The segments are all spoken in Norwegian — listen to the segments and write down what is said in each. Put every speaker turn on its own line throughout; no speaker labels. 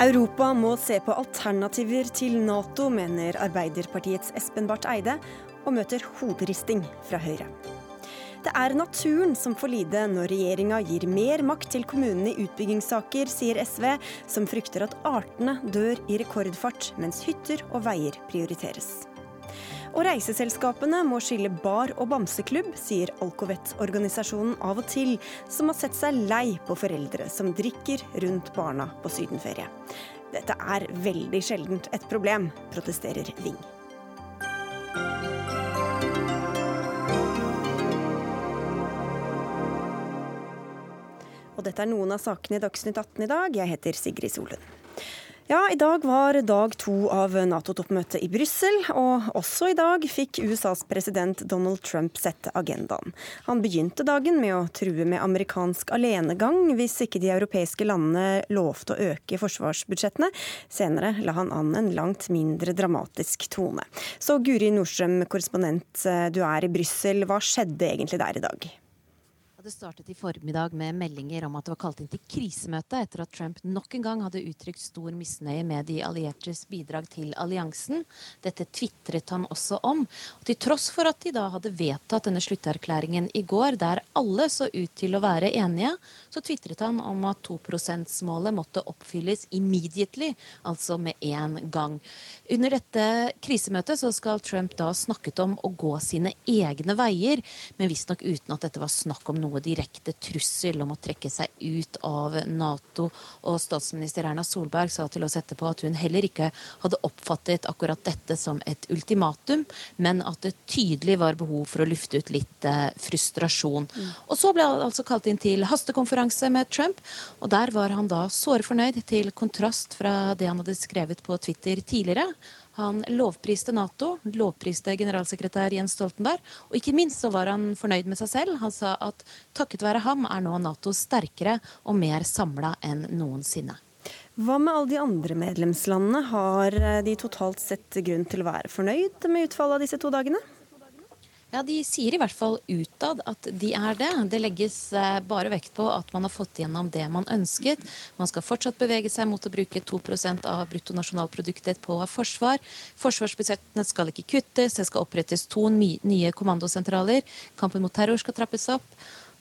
Europa må se på alternativer til Nato, mener Arbeiderpartiets Espen Barth Eide, og møter hoderisting fra Høyre. Det er naturen som får lide når regjeringa gir mer makt til kommunene i utbyggingssaker, sier SV, som frykter at artene dør i rekordfart, mens hytter og veier prioriteres. Og reiseselskapene må skille bar og bamseklubb, sier Alcovet-organisasjonen av og til, som har sett seg lei på foreldre som drikker rundt barna på sydenferie. Dette er veldig sjeldent et problem, protesterer Ving. Og dette er noen av sakene i Dagsnytt 18 i dag. Jeg heter Sigrid Solund. Ja, i dag var dag to av Nato-toppmøtet i Brussel, og også i dag fikk USAs president Donald Trump sette agendaen. Han begynte dagen med å true med amerikansk alenegang hvis ikke de europeiske landene lovte å øke forsvarsbudsjettene. Senere la han an en langt mindre dramatisk tone. Så Guri Nordstrøm, korrespondent, du er i Brussel. Hva skjedde egentlig der i dag?
Det startet i formiddag med meldinger om at det var kalt inn til krisemøte etter at Trump nok en gang hadde uttrykt stor misnøye med de alliertes bidrag til alliansen. Dette tvitret han også om. Og til tross for at de da hadde vedtatt denne slutterklæringen i går, der alle så ut til å være enige, så tvitret han om at 2 %-målet måtte oppfylles immediately, altså med en gang. Under dette krisemøtet så skal Trump da snakket om å gå sine egne veier, men visstnok uten at dette var snakk om noe noe direkte trussel om å trekke seg ut av Nato. Og statsminister Erna Solberg sa til oss etterpå at hun heller ikke hadde oppfattet akkurat dette som et ultimatum, men at det tydelig var behov for å lufte ut litt eh, frustrasjon. Mm. Og så ble han altså kalt inn til hastekonferanse med Trump, og der var han da såre fornøyd, til kontrast fra det han hadde skrevet på Twitter tidligere. Han lovpriste Nato, lovpriste generalsekretær Jens Stoltenberg, og ikke minst så var han fornøyd med seg selv. Han sa at takket være ham er nå Nato sterkere og mer samla enn noensinne.
Hva med alle de andre medlemslandene? Har de totalt sett grunn til å være fornøyd med utfallet av disse to dagene?
Ja, De sier i hvert fall utad at de er det. Det legges eh, bare vekt på at man har fått gjennom det man ønsket. Man skal fortsatt bevege seg mot å bruke 2% av bruttonasjonalproduktet på forsvar. Forsvarsbudsjettene skal ikke kuttes, det skal opprettes to nye kommandosentraler. Kampen mot terror skal trappes opp.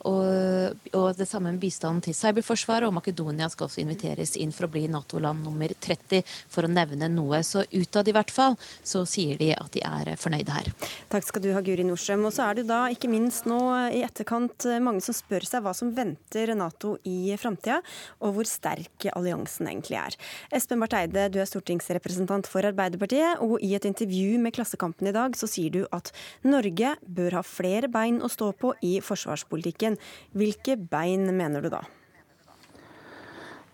Og, og, det samme med bistanden til cyberforsvaret. Og Makedonia skal også inviteres inn for å bli Nato-land nummer 30, for å nevne noe. Så utad i hvert fall så sier de at de er fornøyde her.
Takk skal du ha, Guri Nordstrøm. Og så er det da ikke minst nå i etterkant mange som spør seg hva som venter Nato i framtida, og hvor sterk alliansen egentlig er. Espen Barth Eide, du er stortingsrepresentant for Arbeiderpartiet, og i et intervju med Klassekampen i dag så sier du at Norge bør ha flere bein å stå på i forsvarspolitikken politikken. Hvilke bein mener du da?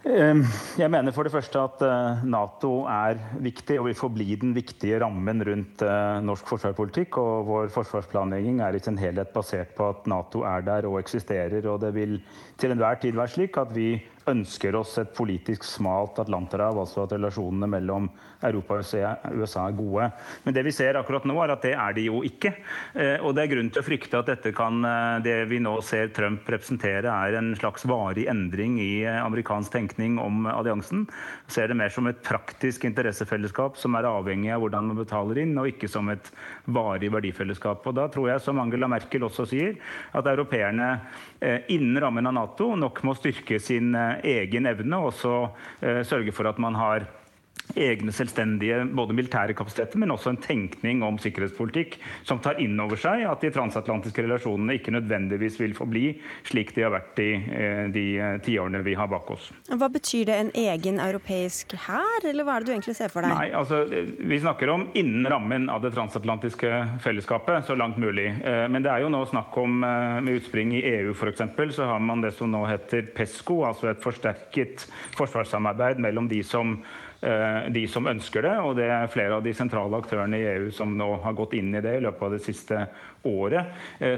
Ehm, jeg mener for det første at eh, Nato er viktig og vil forbli den viktige rammen rundt eh, norsk forsvarspolitikk. Og vår forsvarsplanlegging er i sin helhet basert på at Nato er der og eksisterer. Og det vil til enhver tid være slik at vi ønsker oss et politisk smalt Atlanterhav, altså at relasjonene mellom Europa og USA er gode. Men det vi ser akkurat nå, er at det er de jo ikke. Eh, og det er grunn til å frykte at dette kan, eh, det vi nå ser Trump representere, er en slags varig endring i eh, amerikansk tenkning om alliansen. Ser det mer som et praktisk interessefellesskap som er avhengig av hvordan man betaler inn, og ikke som et varig verdifellesskap. Og da tror jeg, som Angela Merkel også sier, at europeerne innen rammen av Nato nok må styrke sin egen evne, og så eh, sørge for at man har egne selvstendige både militære kapasiteter, men også en tenkning om sikkerhetspolitikk som tar inn over seg at de transatlantiske relasjonene ikke nødvendigvis vil forbli slik de har vært i eh, de eh, tiårene vi har bak oss.
Hva betyr det en egen europeisk hær, eller hva er det du egentlig ser for deg?
Nei, altså, Vi snakker om innen rammen av det transatlantiske fellesskapet, så langt mulig. Men det er jo nå snakk om, med utspring i EU f.eks., så har man det som nå heter PESCO, altså et forsterket forsvarssamarbeid mellom de som Eh, de som ønsker det. Og det er flere av de sentrale aktørene i EU som nå har gått inn i det i løpet av det siste året.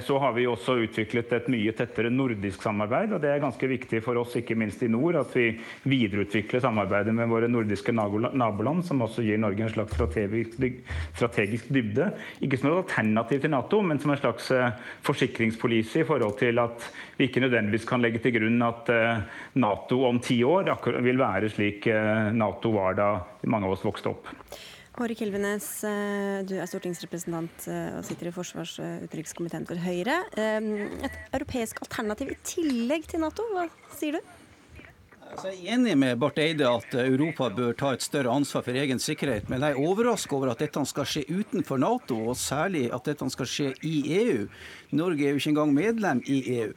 Så har vi også utviklet et mye tettere nordisk samarbeid. og Det er ganske viktig for oss, ikke minst i nord, at vi videreutvikler samarbeidet med våre nordiske naboland, som også gir Norge en slags strategisk dybde. Ikke som et alternativ til Nato, men som en slags forsikringspolise i forhold til at vi ikke nødvendigvis kan legge til grunn at Nato om ti år vil være slik Nato var da mange av oss vokste opp.
Håre Kilvenes, eh, du er stortingsrepresentant eh, og sitter i forsvars- og utenrikskomiteen for Høyre. Eh, et europeisk alternativ i tillegg til Nato, hva sier du?
Altså, jeg er enig med Barth Eide at Europa bør ta et større ansvar for egen sikkerhet. Men jeg er overrasket over at dette skal skje utenfor Nato, og særlig at dette skal skje i EU. Norge er jo ikke engang medlem i EU.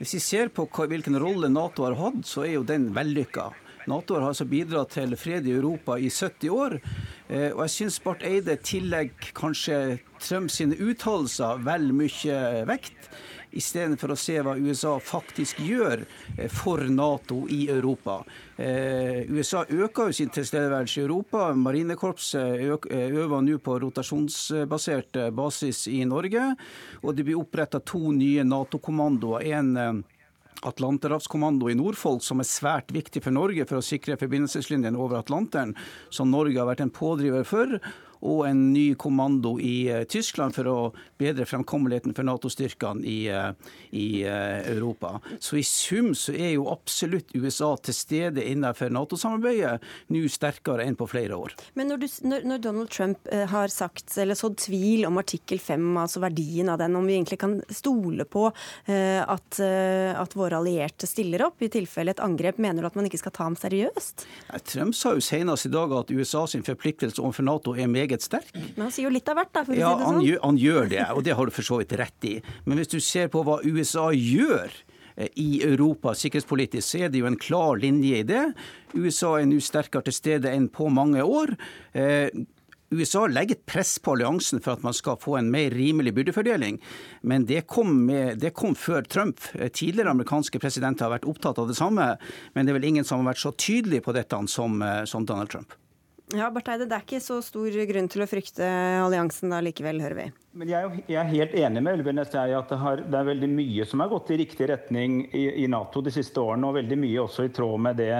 Hvis vi ser på hvilken rolle Nato har hatt, så er jo den vellykka. Nato har altså bidratt til fred i Europa i 70 år. Eh, og jeg syns Barth Eide tillegger kanskje Trump sine uttalelser vel mye vekt, istedenfor å se hva USA faktisk gjør eh, for Nato i Europa. Eh, USA øker jo sin tilstedeværelse i Europa. Marinekorpset øver nå på rotasjonsbasert basis i Norge. Og det blir oppretta to nye Nato-kommandoer. En Atlanterhavskommando i Nordfolk, som er svært viktig for Norge for å sikre forbindelseslinjen over Atlanteren, som Norge har vært en pådriver for og en ny kommando i eh, Tyskland for å bedre fremkommeligheten for Nato-styrkene i, eh, i, eh, Europa. Så i sum så er jo absolutt USA til stede innenfor Nato-samarbeidet nå sterkere enn på flere år.
Men når, du, når, når Donald Trump har sagt, eller sådd tvil om artikkel 5, altså verdien av den, om vi egentlig kan stole på at, at våre allierte stiller opp i tilfelle et angrep, mener du at man ikke skal ta ham seriøst?
Trump sa jo senest i dag at USA sin forpliktelse overfor Nato er meget meget sterk.
Men han sier jo litt av hvert, da, for
ja,
å si det sånn.
Han gjør, han gjør det, og det har du for så vidt rett i. Men hvis du ser på hva USA gjør eh, i Europa sikkerhetspolitisk, så er det jo en klar linje i det. USA er nå sterkere til stede enn på mange år. Eh, USA legger et press på alliansen for at man skal få en mer rimelig byrdefordeling, men det kom, med, det kom, før Trump. Eh, tidligere amerikanske presidenter har vært opptatt av det samme, men det er vel ingen som har vært så tydelig på dette som, som Donald Trump.
Ja, Barth Eide, Det er ikke så stor grunn til å frykte alliansen da likevel, hører vi.
Men jeg, jeg, er helt enig med Elvenes i at det, har, det, er veldig mye som har gått i riktig retning i, i, Nato de siste årene, og veldig mye også i tråd med det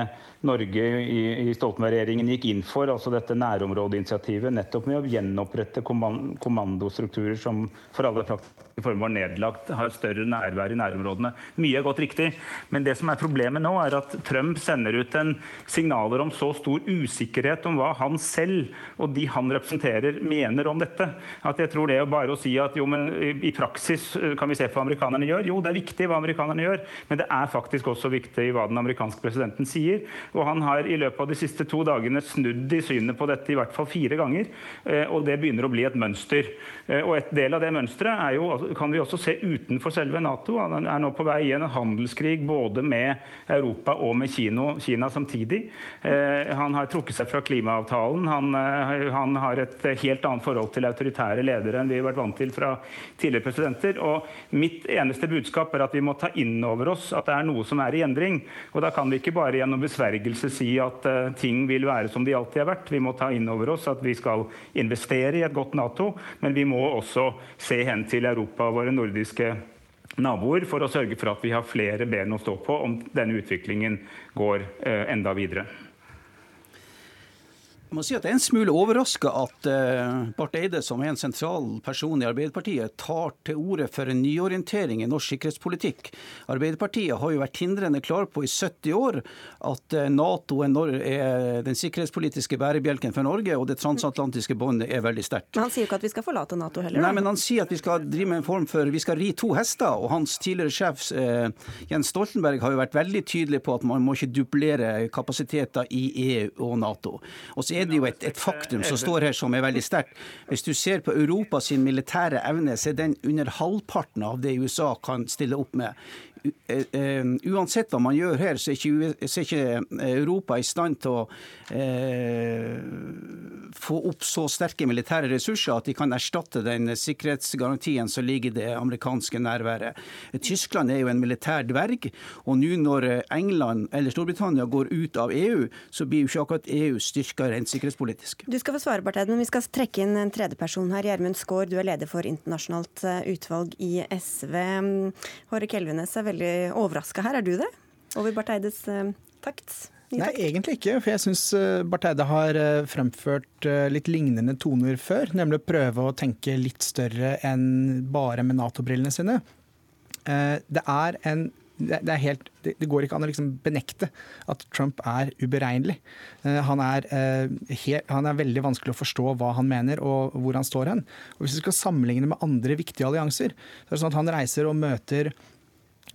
Norge i, i Stoltenberg-regjeringen gikk inn for, altså dette nærområdeinitiativet, nettopp med å gjenopprette kommandostrukturer som for alle praktiske formål var nedlagt, har større nærvær i nærområdene. Mye har gått riktig, men det som er problemet nå, er at Trump sender ut en signaler om så stor usikkerhet om hva han selv og de han representerer, mener om dette, at jeg tror det å bare å si at jo, men i praksis eh, kan vi se på hva amerikanerne gjør. Jo, det er viktig hva amerikanerne gjør, men det er faktisk også viktig hva den amerikanske presidenten sier. Og han har i løpet av de siste to dagene snudd i synet på dette i hvert fall fire ganger. Eh, og det begynner å bli et mønster. Eh, og et del av det mønsteret jo, kan vi også se utenfor selve Nato. Han er nå på vei i en handelskrig både med Europa og med Kino, Kina samtidig. Han har trukket seg fra klimaavtalen. Han, han har et helt annet forhold til autoritære ledere enn vi har vært vant til fra tidligere presidenter. Og mitt eneste budskap er at vi må ta inn over oss at det er noe som er i endring. Og da kan vi ikke bare gjennom besvergelse si at uh, ting vil være som de alltid har vært. Vi må ta inn over oss at vi skal investere i et godt Nato, men vi må også se hen til Europa og våre nordiske naboer for å sørge for at vi har flere ben å stå på om denne utviklingen går uh, enda videre.
Jeg må si at jeg er en smule overraska at uh, Barth Eide, som er en sentral person i Arbeiderpartiet, tar til orde for en nyorientering i norsk sikkerhetspolitikk. Arbeiderpartiet har jo vært hindrende klar på i 70 år at uh, Nato er, er, den sikkerhetspolitiske bærebjelken for Norge, og det transatlantiske båndet er veldig sterkt.
Men Han sier jo ikke at vi skal forlate Nato heller?
Nei, men han sier at vi skal drive med en form for Vi skal ri to hester. Og hans tidligere sjef uh, Jens Stoltenberg har jo vært veldig tydelig på at man må ikke dublere kapasiteter i EU og Nato. Og så er er det jo et, et, faktum som står her som er veldig sterkt. Hvis du ser på Europas militære evne, så er den under halvparten av det USA kan stille opp med. Uansett hva man gjør her, så er ikke, så er ikke Europa i stand til å eh, få opp så sterke militære ressurser at de kan erstatte den sikkerhetsgarantien som ligger i det amerikanske nærværet. Tyskland er jo en militær dverg, og nå når England eller Storbritannia går ut av EU, så blir jo ikke akkurat EU styrka rent sikkerhetspolitisk.
Du skal få svare, Barth men vi skal trekke inn en tredjeperson her. Gjermund Skaar, du er leder for internasjonalt eh, utvalg i SV. Håre Kelvenes er veldig overraska her, er du det? Over Barth Eides eh, takt?
Nei, egentlig ikke. For jeg syns eh, Barth Eide har eh, fremført litt lignende toner før. Nemlig å prøve å tenke litt større enn bare med Nato-brillene sine. Det er en det, er helt, det, går ikke an å liksom benekte at Trump er uberegnelig. Han er, han er, veldig vanskelig å forstå hva han mener og hvor han står hen. Og Hvis vi skal sammenligne med andre viktige allianser, så er det sånn at han reiser og møter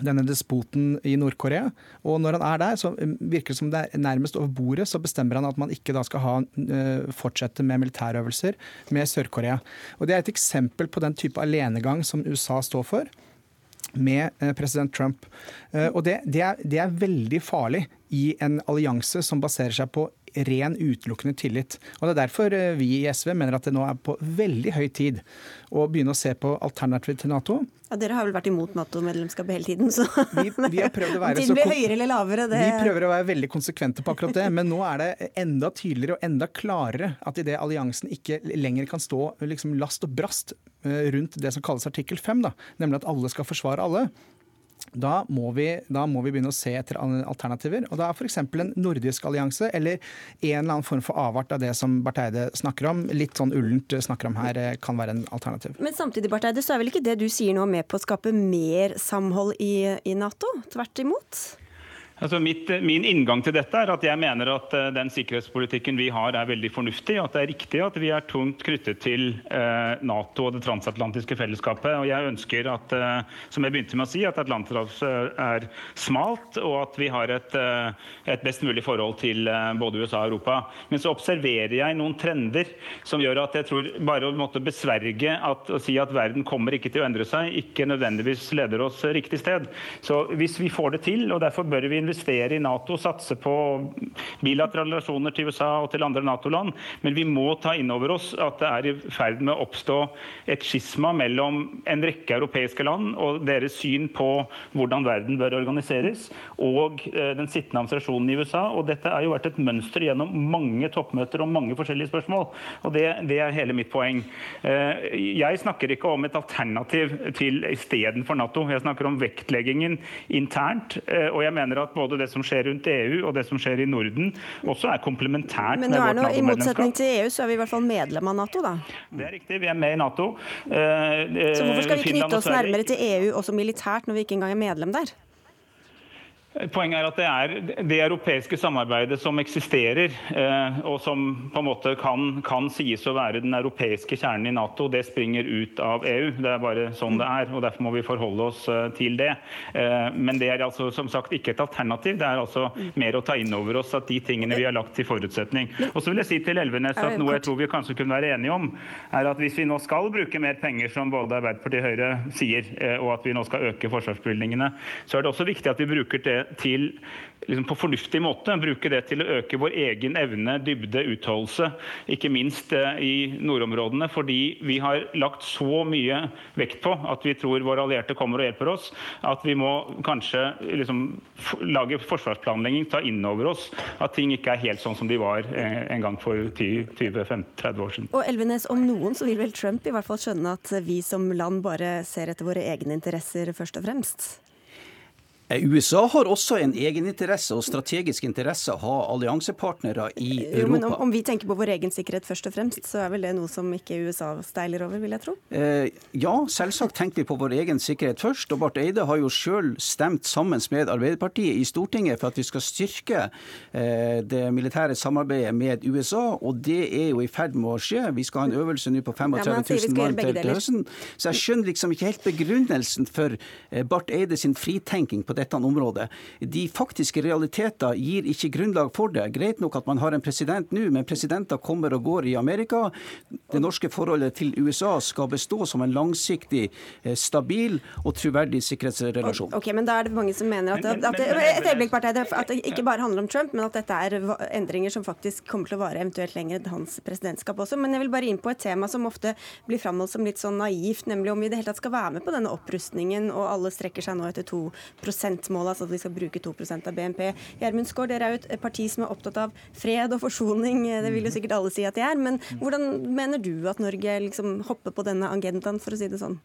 denne despoten i Nord-Korea. Og når han er der, så virker det som det er nærmest over bordet så bestemmer han at man ikke da skal ha, uh, fortsette med militærøvelser med Sør-Korea. Og Det er et eksempel på den type alenegang som USA står for med uh, president Trump. Uh, og det, det, er, det er veldig farlig i en allianse som baserer seg på ren, utelukkende tillit. Og Det er derfor vi i SV mener at det nå er på veldig høy tid å begynne å se på alternativer til Nato.
Ja, Dere har vel vært imot Nato-medlemskap hele tiden, så
vi, vi har prøvd å være
så høyere eller lavere, det...
Vi prøver å være veldig konsekvente på akkurat det, men nå er det enda tydeligere og enda klarere at idet alliansen ikke lenger kan stå liksom last og brast eh, rundt det som kalles artikkel 5, da, nemlig at alle skal forsvare alle, da må, vi, da må, vi, begynne å se etter alternativer. Og da er f.eks. en nordisk allianse eller en eller annen form for avart av det som Barth Eide snakker om, litt sånn ullent snakker om her, eh, kan være en alternativ.
Men samtidig Barth Eide, så er vel ikke det du sier nå med på å skape mer samhold i, i Nato? Tvert imot?
Altså mitt, min inngang til dette er at jeg mener at uh, den sikkerhetspolitikken vi har er veldig fornuftig. At det er riktig at vi er tungt knyttet til uh, Nato og det transatlantiske fellesskapet. Og jeg ønsker at, som jeg begynte med å si, at Atlanterhavet er smalt, og at vi har et, et best mulig forhold til både USA og Europa. Men så observerer jeg noen trender som gjør at jeg tror bare å besverge at, å si at verden kommer ikke til å endre seg, ikke nødvendigvis leder oss riktig sted. Så hvis vi får det til, og derfor bør vi investere i Nato, satse på bilaterale relasjoner til USA og til andre Nato-land. Men vi må ta inn over oss at det er i ferd med å oppstå et skisma mellom en rekke europeiske land og deres syn på hvordan verden bør organiseres, og eh, den sittende administrasjonen i USA. Og dette har jo vært et mønster gjennom mange toppmøter om mange forskjellige spørsmål. Og det, det er hele mitt poeng. Eh, jeg snakker ikke om et alternativ til istedenfor Nato. Jeg snakker om vektleggingen internt. Eh, og jeg mener at både det som skjer rundt EU og det som skjer i Norden, også er komplementært
med vårt. Men i motsetning til EU, så er vi i hvert fall medlem av Nato, da?
Det er riktig, vi er med i Nato.
Så hvorfor skal vi knytte oss nærmere til EU også militært, når vi ikke engang er medlem der?
Poenget er at det er det europeiske samarbeidet som eksisterer, eh, og som på en måte kan, kan, sies å være den europeiske kjernen i Nato, det springer ut av EU. Det er bare sånn det er, og derfor må vi forholde oss eh, til det. Eh, men det er altså som sagt ikke et alternativ. Det er altså mer å ta inn over oss at de tingene vi har lagt til forutsetning. Og så vil jeg si til Elvenes at noe jeg tror vi kanskje kunne være enige om, er at hvis vi nå skal bruke mer penger, som både Arbeiderpartiet og Høyre sier, og at vi nå skal øke forsvarsbevilgningene, så er det også viktig at vi bruker det til liksom på fornuftig måte. Bruke det til å øke vår egen evne, dybde, utholdelse. Ikke minst eh, i nordområdene, fordi vi har lagt så mye vekt på at vi tror våre allierte kommer og hjelper oss, at vi må kanskje liksom lage forsvarsplanlegging, ta inn over oss at ting ikke er helt sånn som de var eh, en gang for 20-30 år siden.
Og Elvenes, om noen så vil vel Trump i hvert fall skjønne at vi som land bare ser etter våre egne interesser først og fremst?
Eh, USA har også en egeninteresse og strategisk interesse av å ha alliansepartnere i Europa. Jo, men
om, om, vi tenker på vår egen sikkerhet først og fremst, så er vel det noe som ikke USA steiler over, vil jeg tro?
Eh, ja, selvsagt tenker vi på vår egen sikkerhet først. Og Barth Eide har jo sjøl stemt sammen med Arbeiderpartiet i Stortinget for at vi skal styrke eh, det militære samarbeidet med USA, og det er jo i ferd med å skje. Vi skal ha en øvelse nå på 35 000 mann til høsten. Så jeg skjønner liksom ikke helt begrunnelsen for eh, Barth Eide sin fritenking på dette området. De faktiske realiteter gir ikke grunnlag for det. Greit nok at man har en president nå, men presidenter kommer og går i Amerika. Det norske forholdet til USA skal bestå som en langsiktig, eh, stabil og troverdig sikkerhetsrelasjon.
Ok, men da er det mange som mener at, at, at, et øyeblikk, at det ikke bare handler om Trump, men at dette er endringer som faktisk kommer til å vare eventuelt lenger enn hans presidentskap også. Men jeg vil bare inn på et tema som ofte blir framholdt som litt sånn naivt, nemlig om vi i det hele tatt skal være med på denne opprustningen, og alle strekker seg nå etter 2 %-målet, altså at vi skal bruke 2% av BNP. Gjermund Skaar, dere er jo et parti som er opptatt av fred og forsoning, det vil jo sikkert alle si at de er. Men hvordan mener du at Norge liksom hopper på denne agendaen, for å si det sånn?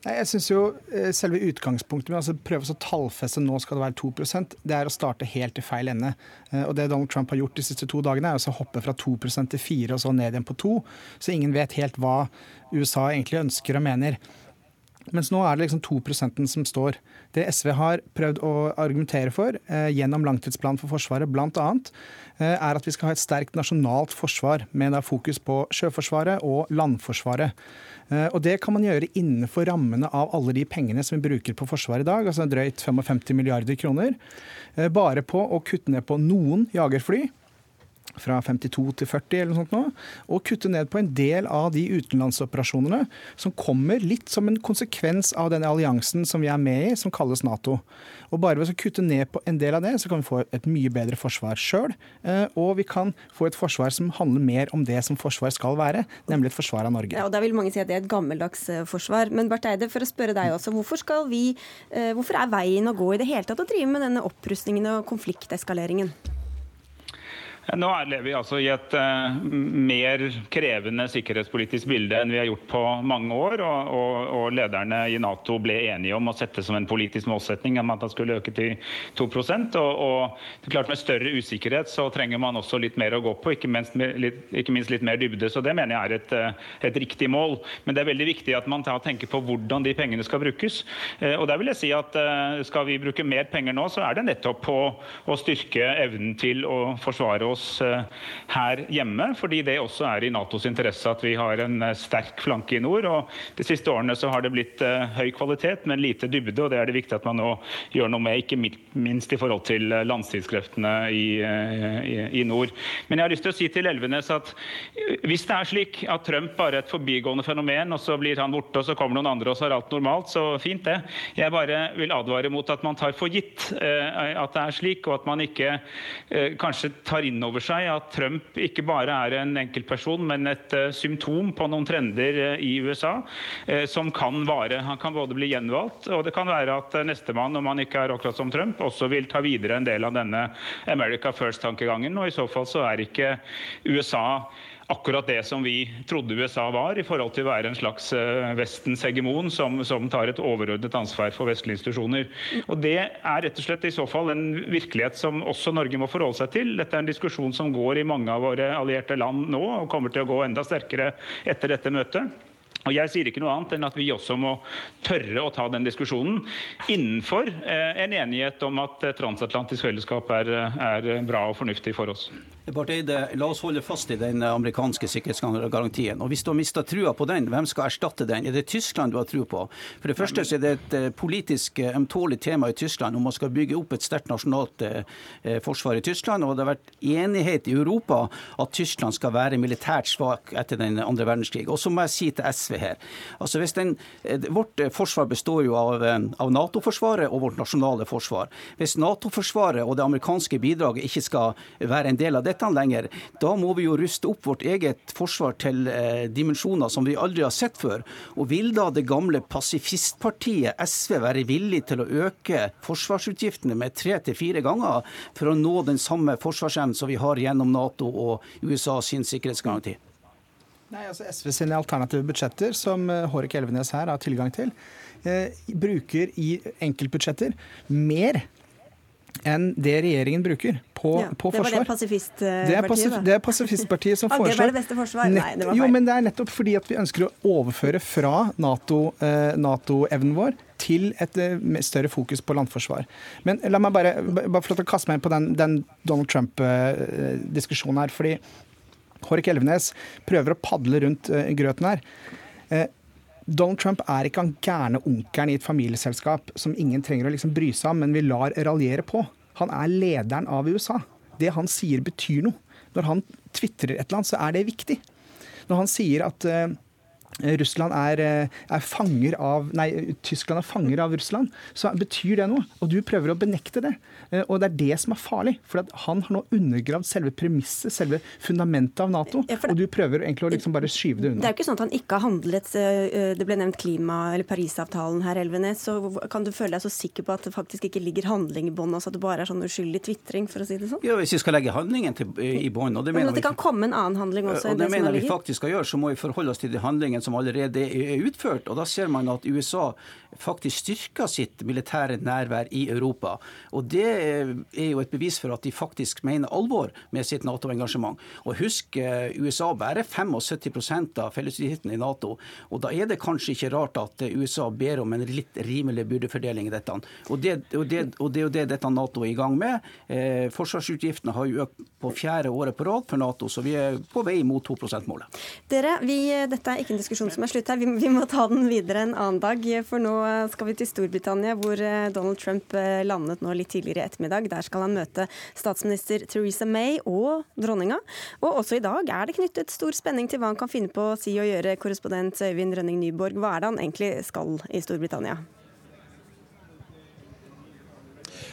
Jeg synes jo eh, Selve utgangspunktet med å altså prøve å tallfeste nå skal det være 2% det er å starte helt i feil ende. Eh, og Det Donald Trump har gjort de siste to dagene, er å hoppe fra 2% til 4 og så ned igjen på 2. Så ingen vet helt hva USA egentlig ønsker og mener. Mens nå er det liksom 2% som står. Det SV har prøvd å argumentere for eh, gjennom langtidsplanen for Forsvaret bl.a., eh, er at vi skal ha et sterkt nasjonalt forsvar med da fokus på Sjøforsvaret og landforsvaret. Eh, og Det kan man gjøre innenfor rammene av alle de pengene som vi bruker på Forsvaret i dag, altså drøyt 55 milliarder kroner. Eh, bare på å kutte ned på noen jagerfly fra 52 til 40 eller noe sånt nå, og kutte ned på en del av de utenlandsoperasjonene som kommer litt som en konsekvens av denne alliansen som vi er med i, som kalles Nato. Og Bare ved å kutte ned på en del av det, så kan vi få et mye bedre forsvar sjøl. Eh, og vi kan få et forsvar som handler mer om det som forsvar skal være, nemlig et forsvar av Norge.
Ja, og Da vil mange si at det er et gammeldags eh, forsvar. Men Barth Eide, for å spørre deg også, hvorfor, skal vi, eh, hvorfor er veien å gå i det hele tatt å drive med denne opprustningen og konflikteskaleringen?
Nå lever vi altså i et uh, mer krevende sikkerhetspolitisk bilde enn vi har gjort på mange år. Og, og, og, lederne i Nato ble enige om å sette som en politisk målsetning at man skulle øke til 2 og, og det er klart Med større usikkerhet så trenger man også litt mer å gå på, ikke minst, litt, ikke minst litt mer dybde. Så det mener jeg er et, eh, et, riktig mål. Men det er veldig viktig at man tenker på hvordan de pengene skal brukes. Uh, og der vil jeg si at Skal vi bruke mer penger nå, så er det nettopp på å styrke evnen til å forsvare oss oss eh, her hjemme, fordi det også er i Natos interesse at vi har en eh, sterk flanke i nord. og De siste årene så har det blitt eh, høy kvalitet, men lite dybde. og Det er det viktig at man nå gjør noe med, ikke minst i forhold til landstidskreftene i, i, i nord. Men jeg har lyst til å si til Elvenes at hvis det er slik at Trump bare er et forbigående fenomen, og så blir han borte, og så kommer noen andre og så er alt normalt, så fint det. Jeg bare vil advare mot at man tar for gitt at det er slik, og at man ikke kanskje tar inn over seg at Trump ikke bare er en enkeltperson, men et uh, symptom på noen trender uh, i USA uh, som kan vare. Han kan både bli gjenvalgt, og det kan være at nestemann, om han ikke er akkurat som Trump, også vil ta videre en del av denne America First-tankegangen. Og i så fall så er ikke USA akkurat det som vi trodde USA var, i forhold til å være en slags Vestens hegemon som, som, tar et overordnet ansvar for vestlige institusjoner. Og Det er rett og slett i så fall en virkelighet som også Norge må forholde seg til. Dette er en diskusjon som går i mange av våre allierte land nå, og kommer til å gå enda sterkere etter dette møtet. Og Jeg sier ikke noe annet enn at vi også må tørre å ta den diskusjonen innenfor eh, en enighet om at transatlantisk fellesskap er, er bra og fornuftig for oss.
Eide, la oss holde fast i den amerikanske sikkerhetsgarantien. Og Hvis du har mista trua på den, hvem skal erstatte den? Er det Tyskland du har tro på? For det første så er det et eh, politisk eh, ømtålig tema i Tyskland om man skal bygge opp et sterkt nasjonalt eh, forsvar i Tyskland. Og det har vært enighet i Europa at Tyskland skal være militært svak etter den andre verdenskrig. Og så må jeg si til SV her altså hvis den, Vårt forsvar består jo av, av Nato-forsvaret og vårt nasjonale forsvar. Hvis Nato-forsvaret og det amerikanske bidraget ikke skal være en del av dette lenger. Da må vi jo ruste opp vårt eget forsvar til eh, dimensjoner som vi aldri har sett før. Og vil da det gamle pasifistpartiet SV være villig til å øke forsvarsutgiftene med tre til fire ganger for å nå den samme forsvarsevnen som vi har gjennom Nato og USA sin sikkerhetsgaranti?
Nei, altså SV sine alternative budsjetter, som eh, Hårek Elvenes her har tilgang til, eh, bruker i enkeltbudsjetter mer enn det regjeringen bruker på, ja, på
det
forsvar.
Det var det pasifistpartiet?
Det er, pasif, det er pasifistpartiet som foreslår
Det var det beste forsvar? Nei, det var feil.
Jo, men det er nettopp fordi at vi ønsker å overføre fra Nato-evnen eh, NATO vår til et eh, større fokus på landforsvar. Men la meg bare, bare få kaste meg inn på den, den Donald Trump-diskusjonen her. fordi Hårek Elvenes prøver å padle rundt uh, grøten her. Uh, Donald Trump er ikke han gærne onkelen i et familieselskap som ingen trenger å liksom bry seg om, men vi lar raljere på. Han er lederen av USA. Det han sier, betyr noe. Når han tvitrer et eller annet, så er det viktig. Når han sier at uh, Russland er, eh, er, fanger av Nei, Tyskland er fanger av Russland, så betyr det noe. Og du prøver å benekte det. Eh, og det er det som er farlig. For han har nå undergravd selve premisset, selve fundamentet av Nato. Ja, det, og du prøver egentlig å liksom bare skyve det unna.
Det er jo ikke sånn at han ikke har handlet eh, Det ble nevnt klima- eller Parisavtalen her, Elvenes. Så kan du føle deg så sikker på at det faktisk ikke ligger handling i bånn, altså at det bare er sånn uskyldig tvitring, for å si det sånn?
Ja, hvis vi skal legge handlingen til, i bånn, og det mener
Men at det kan komme en annen handling også?
Og det, det mener vi faktisk skal gjøre, så må vi forholde oss til de handlingene som allerede er utført. Og da ser man at USA faktisk styrker sitt militære nærvær i Europa. Og det er jo et bevis for at de faktisk mener alvor med sitt Nato-engasjement. Og husk, eh, USA bærer 75% av fellesutgiftene i Nato. Og da er det kanskje ikke rart at USA ber om en litt rimelig byrdefordeling i dette. Og det, og det, og det er jo det dette Nato er i gang med. Eh, forsvarsutgiftene har jo økt på fjerde året på rad for Nato, så vi er på vei mot 2 %-målet.
Dere, vi, dette er ikke en diskusjon som er slutt her. Vi, vi må ta den videre en annen dag. For nå skal vi til Storbritannia, hvor eh, Donald Trump eh, landet nå litt tidligere i ettermiddag. Der skal han møte statsminister Theresa May og dronninga. Og også i dag er det knyttet stor spenning til hva han kan finne på å si og gjøre, korrespondent Øyvind Rønning Nyborg. Hva er det han egentlig skal i Storbritannia?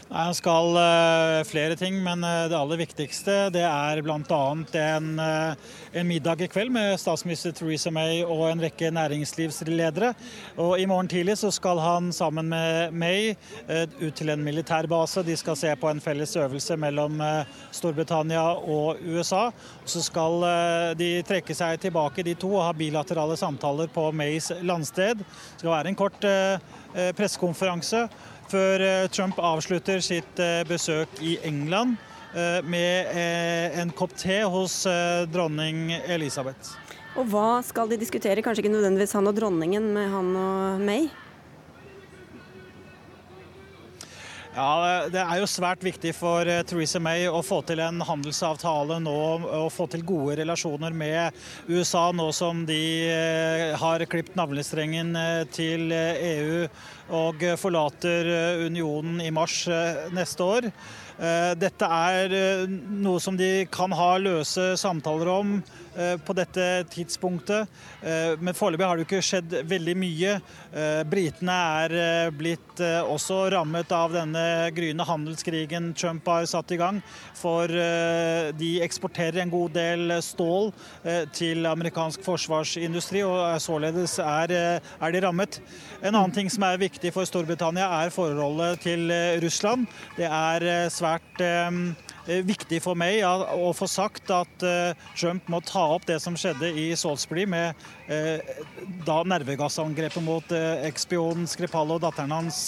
Nei, Han skal uh, flere ting, men uh, det aller viktigste det er bl.a. En, uh, en middag i kveld med statsminister Theresa May og en rekke næringslivsledere. Og I morgen tidlig så skal han sammen med May ut til en militærbase. De skal se på en felles øvelse mellom Storbritannia og USA. Så skal de trekke seg tilbake, de to, og ha bilaterale samtaler på Mays landsted. Det skal være en kort pressekonferanse før eh, Trump avslutter sitt eh, besøk i England eh, med en kopp te hos dronning Elisabeth.
Og hva skal de diskutere? Kanskje ikke nødvendigvis han og dronningen, med han og May?
Ja, Det er jo svært viktig for Theresa May å få til en handelsavtale nå og få til gode relasjoner med USA, nå som de har klipt navlestrengen til EU og forlater eh, unionen i mars eh, neste år. Eh, dette er noe som de kan ha løse samtaler om på dette tidspunktet. Men foreløpig har det jo ikke skjedd veldig mye. Britene er blitt også rammet av denne gryende handelskrigen Trump har satt i gang. For de eksporterer en god del stål til amerikansk forsvarsindustri, og således er, er de rammet. En annen ting som er viktig for Storbritannia, er forholdet til eh, Russland. Det er eh, svært eh, viktig for meg å få sagt at Trump må ta opp det som skjedde i Salisbury med da nervegassangrepet mot ekspionen Skripal og datteren hans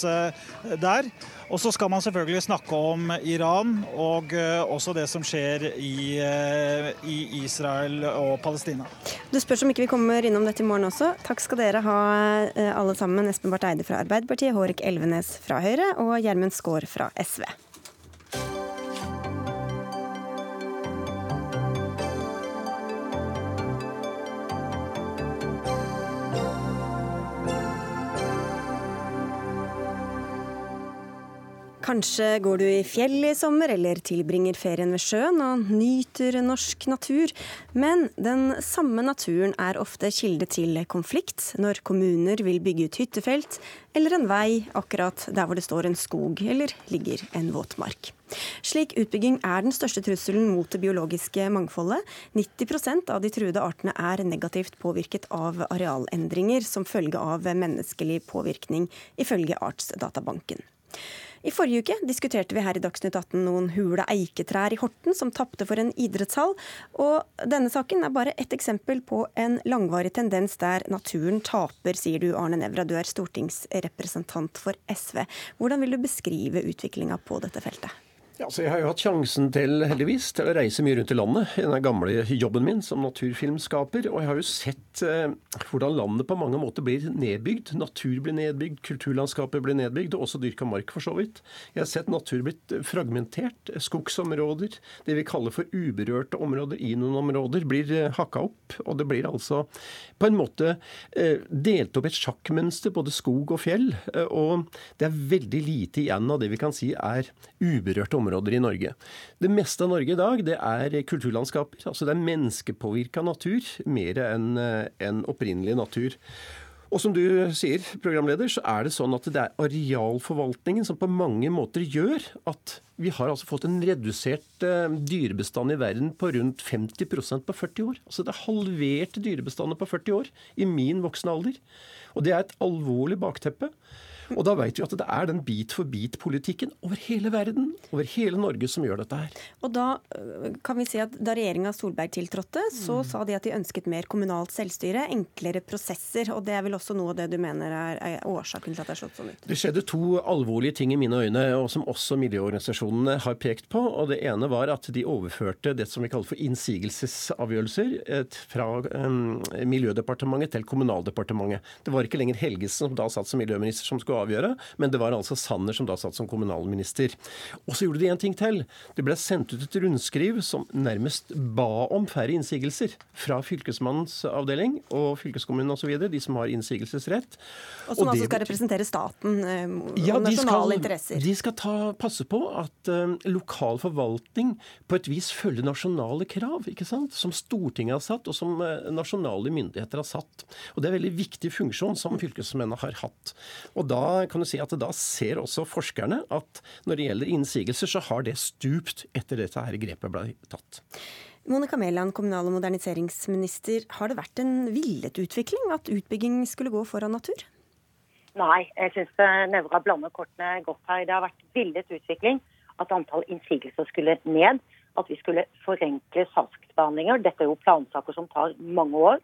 der. Og så skal man selvfølgelig snakke om Iran og også det som skjer i, i, Israel og Palestina.
Du spørs om ikke vi kommer innom dette i morgen også. Takk skal dere ha alle sammen. Espen Barth Eide fra Arbeiderpartiet, Hårek Elvenes fra Høyre og Gjermund Skaar fra SV. Kanskje går du i fjellet i sommer, eller tilbringer ferien ved sjøen og nyter norsk natur. Men den samme naturen er ofte kilde til konflikt når kommuner vil bygge ut hyttefelt eller en vei akkurat der hvor det står en skog eller ligger en våtmark. Slik utbygging er den største trusselen mot det biologiske mangfoldet. 90% av de truede artene er negativt påvirket av arealendringer som følge av menneskelig påvirkning, ifølge Artsdatabanken. I forrige uke diskuterte vi her i Dagsnytt 18 noen hule eiketrær i Horten som tapte for en idrettshall. Og denne saken er bare ett eksempel på en langvarig tendens der naturen taper, sier du Arne Nævra, du er stortingsrepresentant for SV. Hvordan vil du beskrive utviklinga på dette feltet?
Ja, så Jeg har jo hatt sjansen til heldigvis, til å reise mye rundt i landet i den gamle jobben min som naturfilmskaper. Og jeg har jo sett eh, hvordan landet på mange måter blir nedbygd. Natur blir nedbygd, kulturlandskapet blir nedbygd, og også dyrka mark for så vidt. Jeg har sett natur blitt fragmentert. Skogsområder, det vi kaller for uberørte områder, i noen områder, blir eh, hakka opp. Og det blir altså på en måte eh, delt opp et sjakkmønster, både skog og fjell. Eh, og det er veldig lite igjen av det vi kan si er uberørte områder områder i Norge. Det meste av Norge i dag det er kulturlandskaper. altså Det er menneskepåvirka natur mer enn eh, en opprinnelig natur. Og som du sier, programleder, så er det sånn at det er arealforvaltningen som på mange måter gjør at vi har altså fått en redusert eh, dyrebestand i verden på rundt 50% på 40 år. Altså det er halverte dyrebestander på 40 år i min voksne alder. Og det er et alvorlig bakteppe. Og da vet vi at det er den bit-for-bit-politikken over hele verden, over hele Norge, som gjør dette her.
Og da øh, kan vi si at da regjeringa Solberg tiltrådte, så mm. sa de at de ønsket mer kommunalt selvstyre, enklere prosesser. Og det er vel også noe av det du mener er, er årsaken til at det er slått sånn ut?
Det skjedde to alvorlige ting i mine øyne, og som også miljøorganisasjonene har pekt på. Og det ene var at de overførte det som vi kaller for innsigelsesavgjørelser fra um, Miljødepartementet til Kommunaldepartementet. Det var ikke lenger Helgesen som da satt som miljøminister som skulle avgjøre, men det var altså Sanner som da satt som kommunalminister. Og så gjorde de en ting til. Det ble sendt ut et rundskriv som nærmest ba om færre innsigelser fra fylkesmannens avdeling og fylkeskommunen osv., de som har innsigelsesrett.
Og som og altså skal representere staten eh, og ja, nasjonale
skal,
interesser?
De skal ta, passe på at um, lokal forvaltning på et vis følger nasjonale krav, ikke sant? som Stortinget har satt, og som uh, nasjonale myndigheter har satt. Og Det er en veldig viktig funksjon som fylkesmennene har hatt. Og da kan du si at da ser også forskerne at når det gjelder innsigelser, så har det stupt etter dette her grepet ble tatt.
Monica Mæland, kommunal- og moderniseringsminister. Har det vært en villet utvikling at utbygging skulle gå foran natur?
Nei, jeg syns Nevra blander kortene godt her. Det har vært villet utvikling at antall innsigelser skulle ned. At vi skulle forenkle saksbehandlinger. Dette er jo plansaker som tar mange år.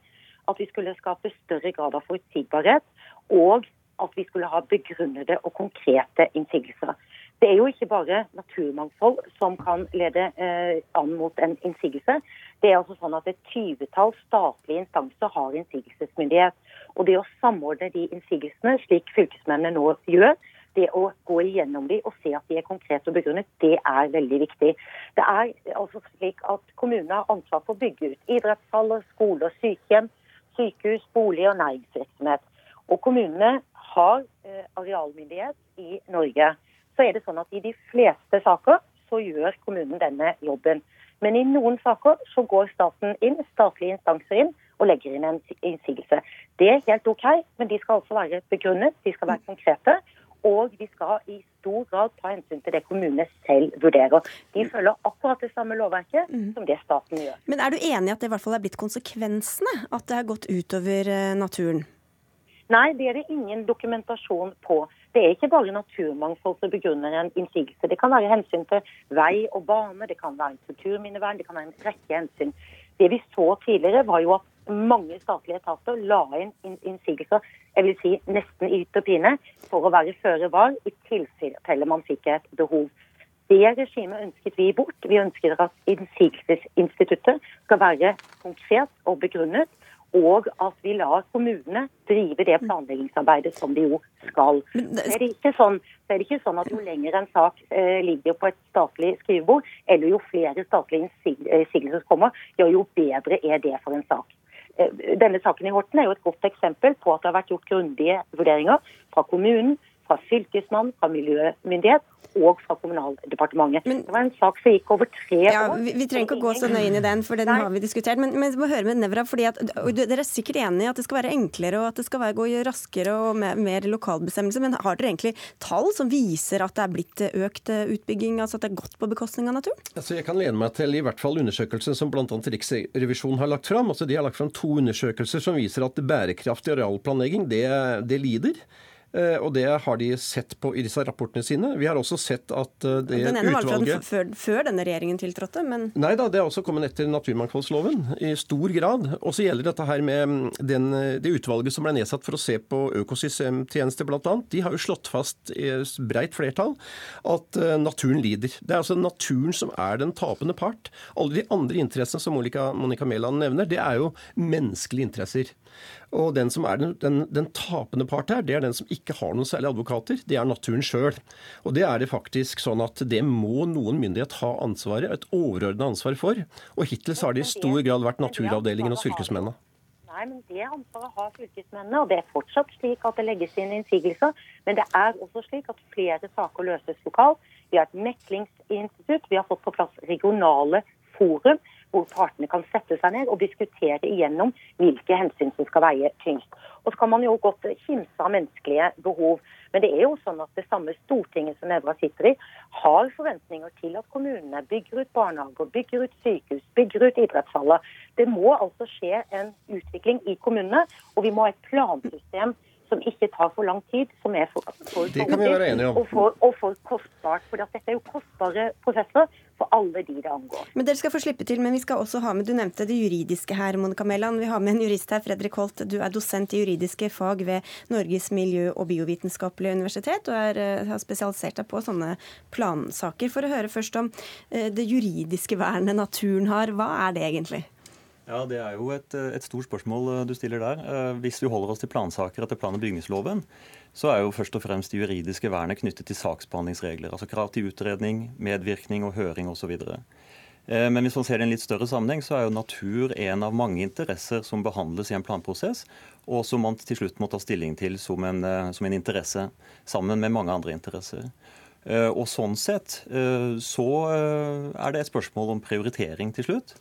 At vi skulle skape større grad av forutsigbarhet. Og at vi skulle ha begrunnede og konkrete innsigelser. Det er jo ikke bare naturmangfold som kan lede eh, an mot en innsigelse. Det er altså sånn at Et tyvetall statlige instanser har innsigelsesmyndighet. Og Det å samordne de innsigelsene, slik fylkesmennene nå gjør, det å gå igjennom de og se at de er konkrete og begrunnet, det er veldig viktig. Det er altså slik at Kommunene har ansvar for å bygge ut idrettshaller, skoler, sykehjem, sykehus, bolig og næringsvirksomhet. Og kommunene har eh, arealmyndighet i Norge, så er det sånn at i de fleste saker så gjør kommunen denne jobben. Men i noen saker så går staten inn, statlige instanser inn og legger inn en innsigelse. Det er helt OK, men de skal altså være begrunnet, de skal være konkrete. Og de skal i stor grad ta hensyn til det kommunene selv vurderer. De følger akkurat det samme lovverket mm. som det staten gjør.
Men er du enig i at det i hvert fall er blitt konsekvensene? At det har gått utover eh, naturen?
Nei, det er det ingen dokumentasjon på. Det er ikke bare naturmangfold som begrunner en innsigelse. Det kan være hensyn til vei og bane, det kan være kulturminnevern, det kan være en rekke hensyn. Det vi så tidligere, var jo at mange statlige etater la inn innsigelser jeg vil si nesten i hytt og pine for å være føre var i tilfelle man fikk et behov. Det regimet ønsket vi bort. Vi ønsker at innsigelsesinstituttet skal være konkret og begrunnet og at vi lar kommunene drive det planleggingsarbeidet som de jo skal. Så er det ikke sånn, er ikke sånn at jo lenger en sak eh, ligger på et statlig skrivebord, eller jo flere statlige innsigelser kommer, ja, jo bedre er det for en sak. Eh, denne saken i Horten er jo et godt eksempel på at det har vært gjort grundige vurderinger fra kommunen, fra fylkesmann, fra miljømyndighet og fra Kommunaldepartementet. Men, det var en sak som gikk over tre
ja, år. Vi, vi trenger ikke å gå så nøye inn i den, for den Nei. har vi diskutert. Men, men vi må høre med Nevra, fordi at, Dere er sikkert enig i at det skal være enklere og at det skal være, gå raskere og mer, mer lokalbestemmelse. Men har dere egentlig tall som viser at det er blitt økt utbygging, altså at det er gått på bekostning av naturen?
Altså, jeg kan lene meg til i hvert fall undersøkelsen som bl.a. Riksrevisjonen har lagt fram. Altså, de har lagt fram to undersøkelser som viser at bærekraftig arealplanlegging det, det lider. Eh, og det har de sett på i disse rapportene sine. Vi har også sett at det utvalget
Den ene var fra den før, før denne regjeringen tiltrådte, men
Nei da, det er også kommet etter naturmangfoldsloven i stor grad. Og så gjelder dette her med mm, den, det utvalget som ble nedsatt for å se på økosystemtjenester bl.a. De har jo slått fast i breit flertall at eh, naturen lider. Det er altså naturen som er den tapende part. Alle de andre interessene som Monica, Monica Mæland nevner, det er jo menneskelige interesser. Og den som er den, den, den, tapende part her, det er den som ikke har noen særlig advokater. Det er naturen sjøl. Og det er det faktisk sånn at det må noen myndighet ha ansvaret, et overordna ansvar for. Og hittil så har det i stor grad vært naturavdelingen hos fylkesmennene.
Nei, men Det ansvaret har fylkesmennene, og det er fortsatt slik at det legges inn innsigelser. Men det er også slik at flere saker løses lokalt. Vi har et meklingsinstitutt, vi har fått på plass regionale forum hvor partene kan sette seg ned og diskutere igjennom hvilke hensyn som skal veie tyngst. Og så kan man jo godt kimse av menneskelige behov. Men det er jo sånn at det samme Stortinget som Evra sitter i, har forventninger til at kommunene bygger ut barnehager, bygger ut sykehus, bygger ut idrettshaller. Det må altså skje en utvikling i kommunene, og vi må ha et plansystem som ikke tar for lang tid, som er for, for,
for, om.
Og for, og for kostbart. For dette er jo kostbare prosesser for alle de det angår.
Men Dere skal få slippe til, men vi skal også ha med Du nevnte det juridiske her, Monica Mæland. Vi har med en jurist her, Fredrik Holt. Du er dosent i juridiske fag ved Norges miljø- og biovitenskapelige universitet, og er, eh, har spesialisert deg på sånne plansaker. For å høre først om eh, det juridiske vernet naturen har. Hva er det egentlig?
Ja, Det er jo et, et, stort spørsmål eh, du stiller der. Eh, hvis vi holder oss til plansaker etter plan- og bygningsloven, så er jo først og fremst det juridiske vernet knyttet til saksbehandlingsregler. Altså krav til utredning, medvirkning og høring osv. Eh, men hvis man ser det i en litt større sammenheng, så er jo natur en av mange interesser som behandles i en planprosess, og som man til slutt må ta stilling til som en, som en interesse, sammen med mange andre interesser. Og sånn sett så er det et spørsmål om prioritering til slutt.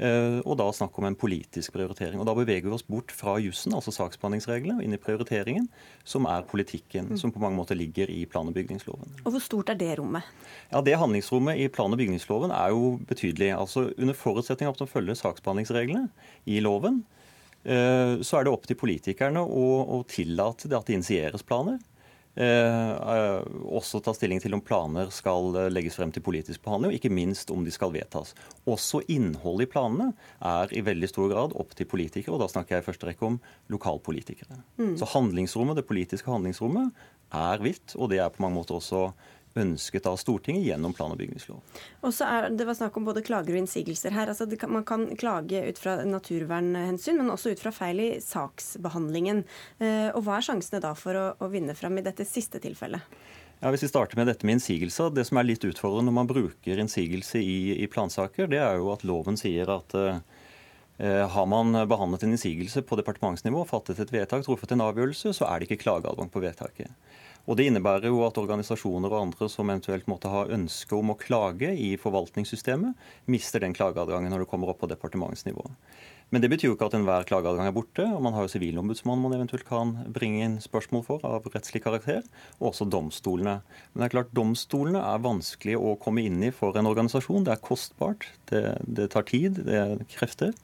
Eh, og da snakk om en politisk prioritering. Og Da beveger vi oss bort fra jussen, altså saksbehandlingsreglene, og inn i prioriteringen, som er politikken, mm. som på mange måter ligger i plan- og bygningsloven.
Og Hvor stort er det rommet?
Ja, Det handlingsrommet i plan- og bygningsloven er jo betydelig. Altså Under forutsetning av at man følger saksbehandlingsreglene i loven, eh, så er det opp til politikerne å, å tillate at det initieres planer. Eh, eh, også ta stilling til om planer skal eh, legges frem til politisk behandling, og ikke minst om de skal vedtas. Også innholdet i planene er i veldig stor grad opp til politikere, og da snakker jeg i første rekke om lokalpolitikere. Mm. Så handlingsrommet, det politiske handlingsrommet er vidt, og det er på mange måter også ønsket av Stortinget gjennom plan- og bygningslov.
Og så er, Det var snakk om både klager og innsigelser her. Altså, kan, man kan klage ut fra naturvernhensyn, men også ut fra feil i saksbehandlingen. Eh, og Hva er sjansene da for å, å vinne fram i dette siste tilfellet?
Ja, hvis vi starter med dette med innsigelser. Det som er litt utfordrende når man bruker innsigelse i, i plansaker, det er jo at loven sier at eh, har man behandlet en innsigelse på departementsnivå, fattet et vedtak, truffet en avgjørelse, så er det ikke klageadgang på vedtaket. Og Det innebærer jo at organisasjoner og andre som eventuelt måtte ha ønske om å klage i forvaltningssystemet, mister den klageadgangen når det kommer opp på departementsnivå. Men det betyr jo ikke at enhver klageadgang er borte. og Man har jo Sivilombudsmannen man eventuelt kan bringe inn spørsmål for av rettslig karakter, og også domstolene. Men det er klart domstolene er vanskelig å komme inn i for en organisasjon. Det er kostbart, det, det tar tid, det er krefter.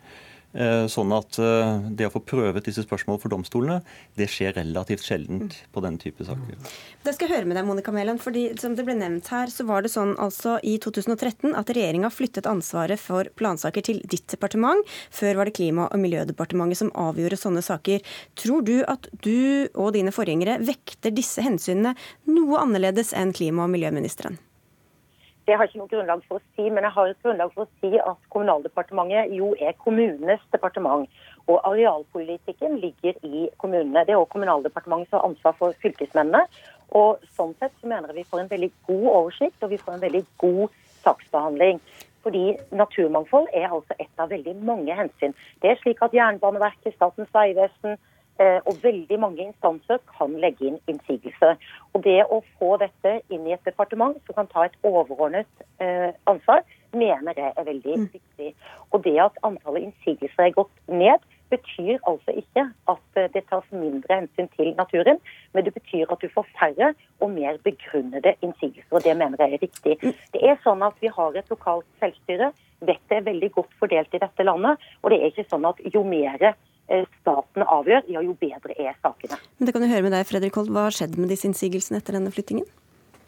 Eh, sånn at eh, det å få prøvet disse spørsmålene for domstolene, det skjer relativt sjeldent på denne type saker.
Det skal jeg høre med deg, Monica Mæland. fordi som det ble nevnt her, så var det sånn altså i 2013 at regjeringa flyttet ansvaret for plansaker til ditt departement. Før var det Klima- og miljødepartementet som avgjorde sånne saker. Tror du at du og dine forgjengere vekter disse hensynene noe annerledes enn klima- og miljøministeren?
Det har jeg ikke noe grunnlag for å si, men jeg har et grunnlag for å si at Kommunaldepartementet jo er kommunenes departement. Og arealpolitikken ligger i kommunene. Det er også Kommunaldepartementet som har ansvar for fylkesmennene. Og sånn sett så mener jeg vi får en veldig god oversikt og vi får en veldig god saksbehandling. Fordi naturmangfold er altså et av veldig mange hensyn. Det er slik at Jernbaneverket, Statens vegvesen, og veldig mange instanser kan legge inn innsigelse. Og Det å få dette inn i et departement som kan ta et overordnet eh, ansvar, mener jeg er veldig mm. viktig. Og det at antallet innsigelser er gått ned, betyr altså ikke at eh, det tas mindre hensyn til naturen, men det betyr at du får færre og mer begrunnede innsigelser. og Det mener jeg er riktig. Mm. Det er sånn at Vi har et lokalt selvstyre. Vettet er veldig godt fordelt i dette landet. og det er ikke sånn at Jo mer staten avgjør, ja, jo bedre er sakene.
Men det kan du høre med deg, Fredrik Holt. Hva har skjedd med disse innsigelsene etter denne flyttingen?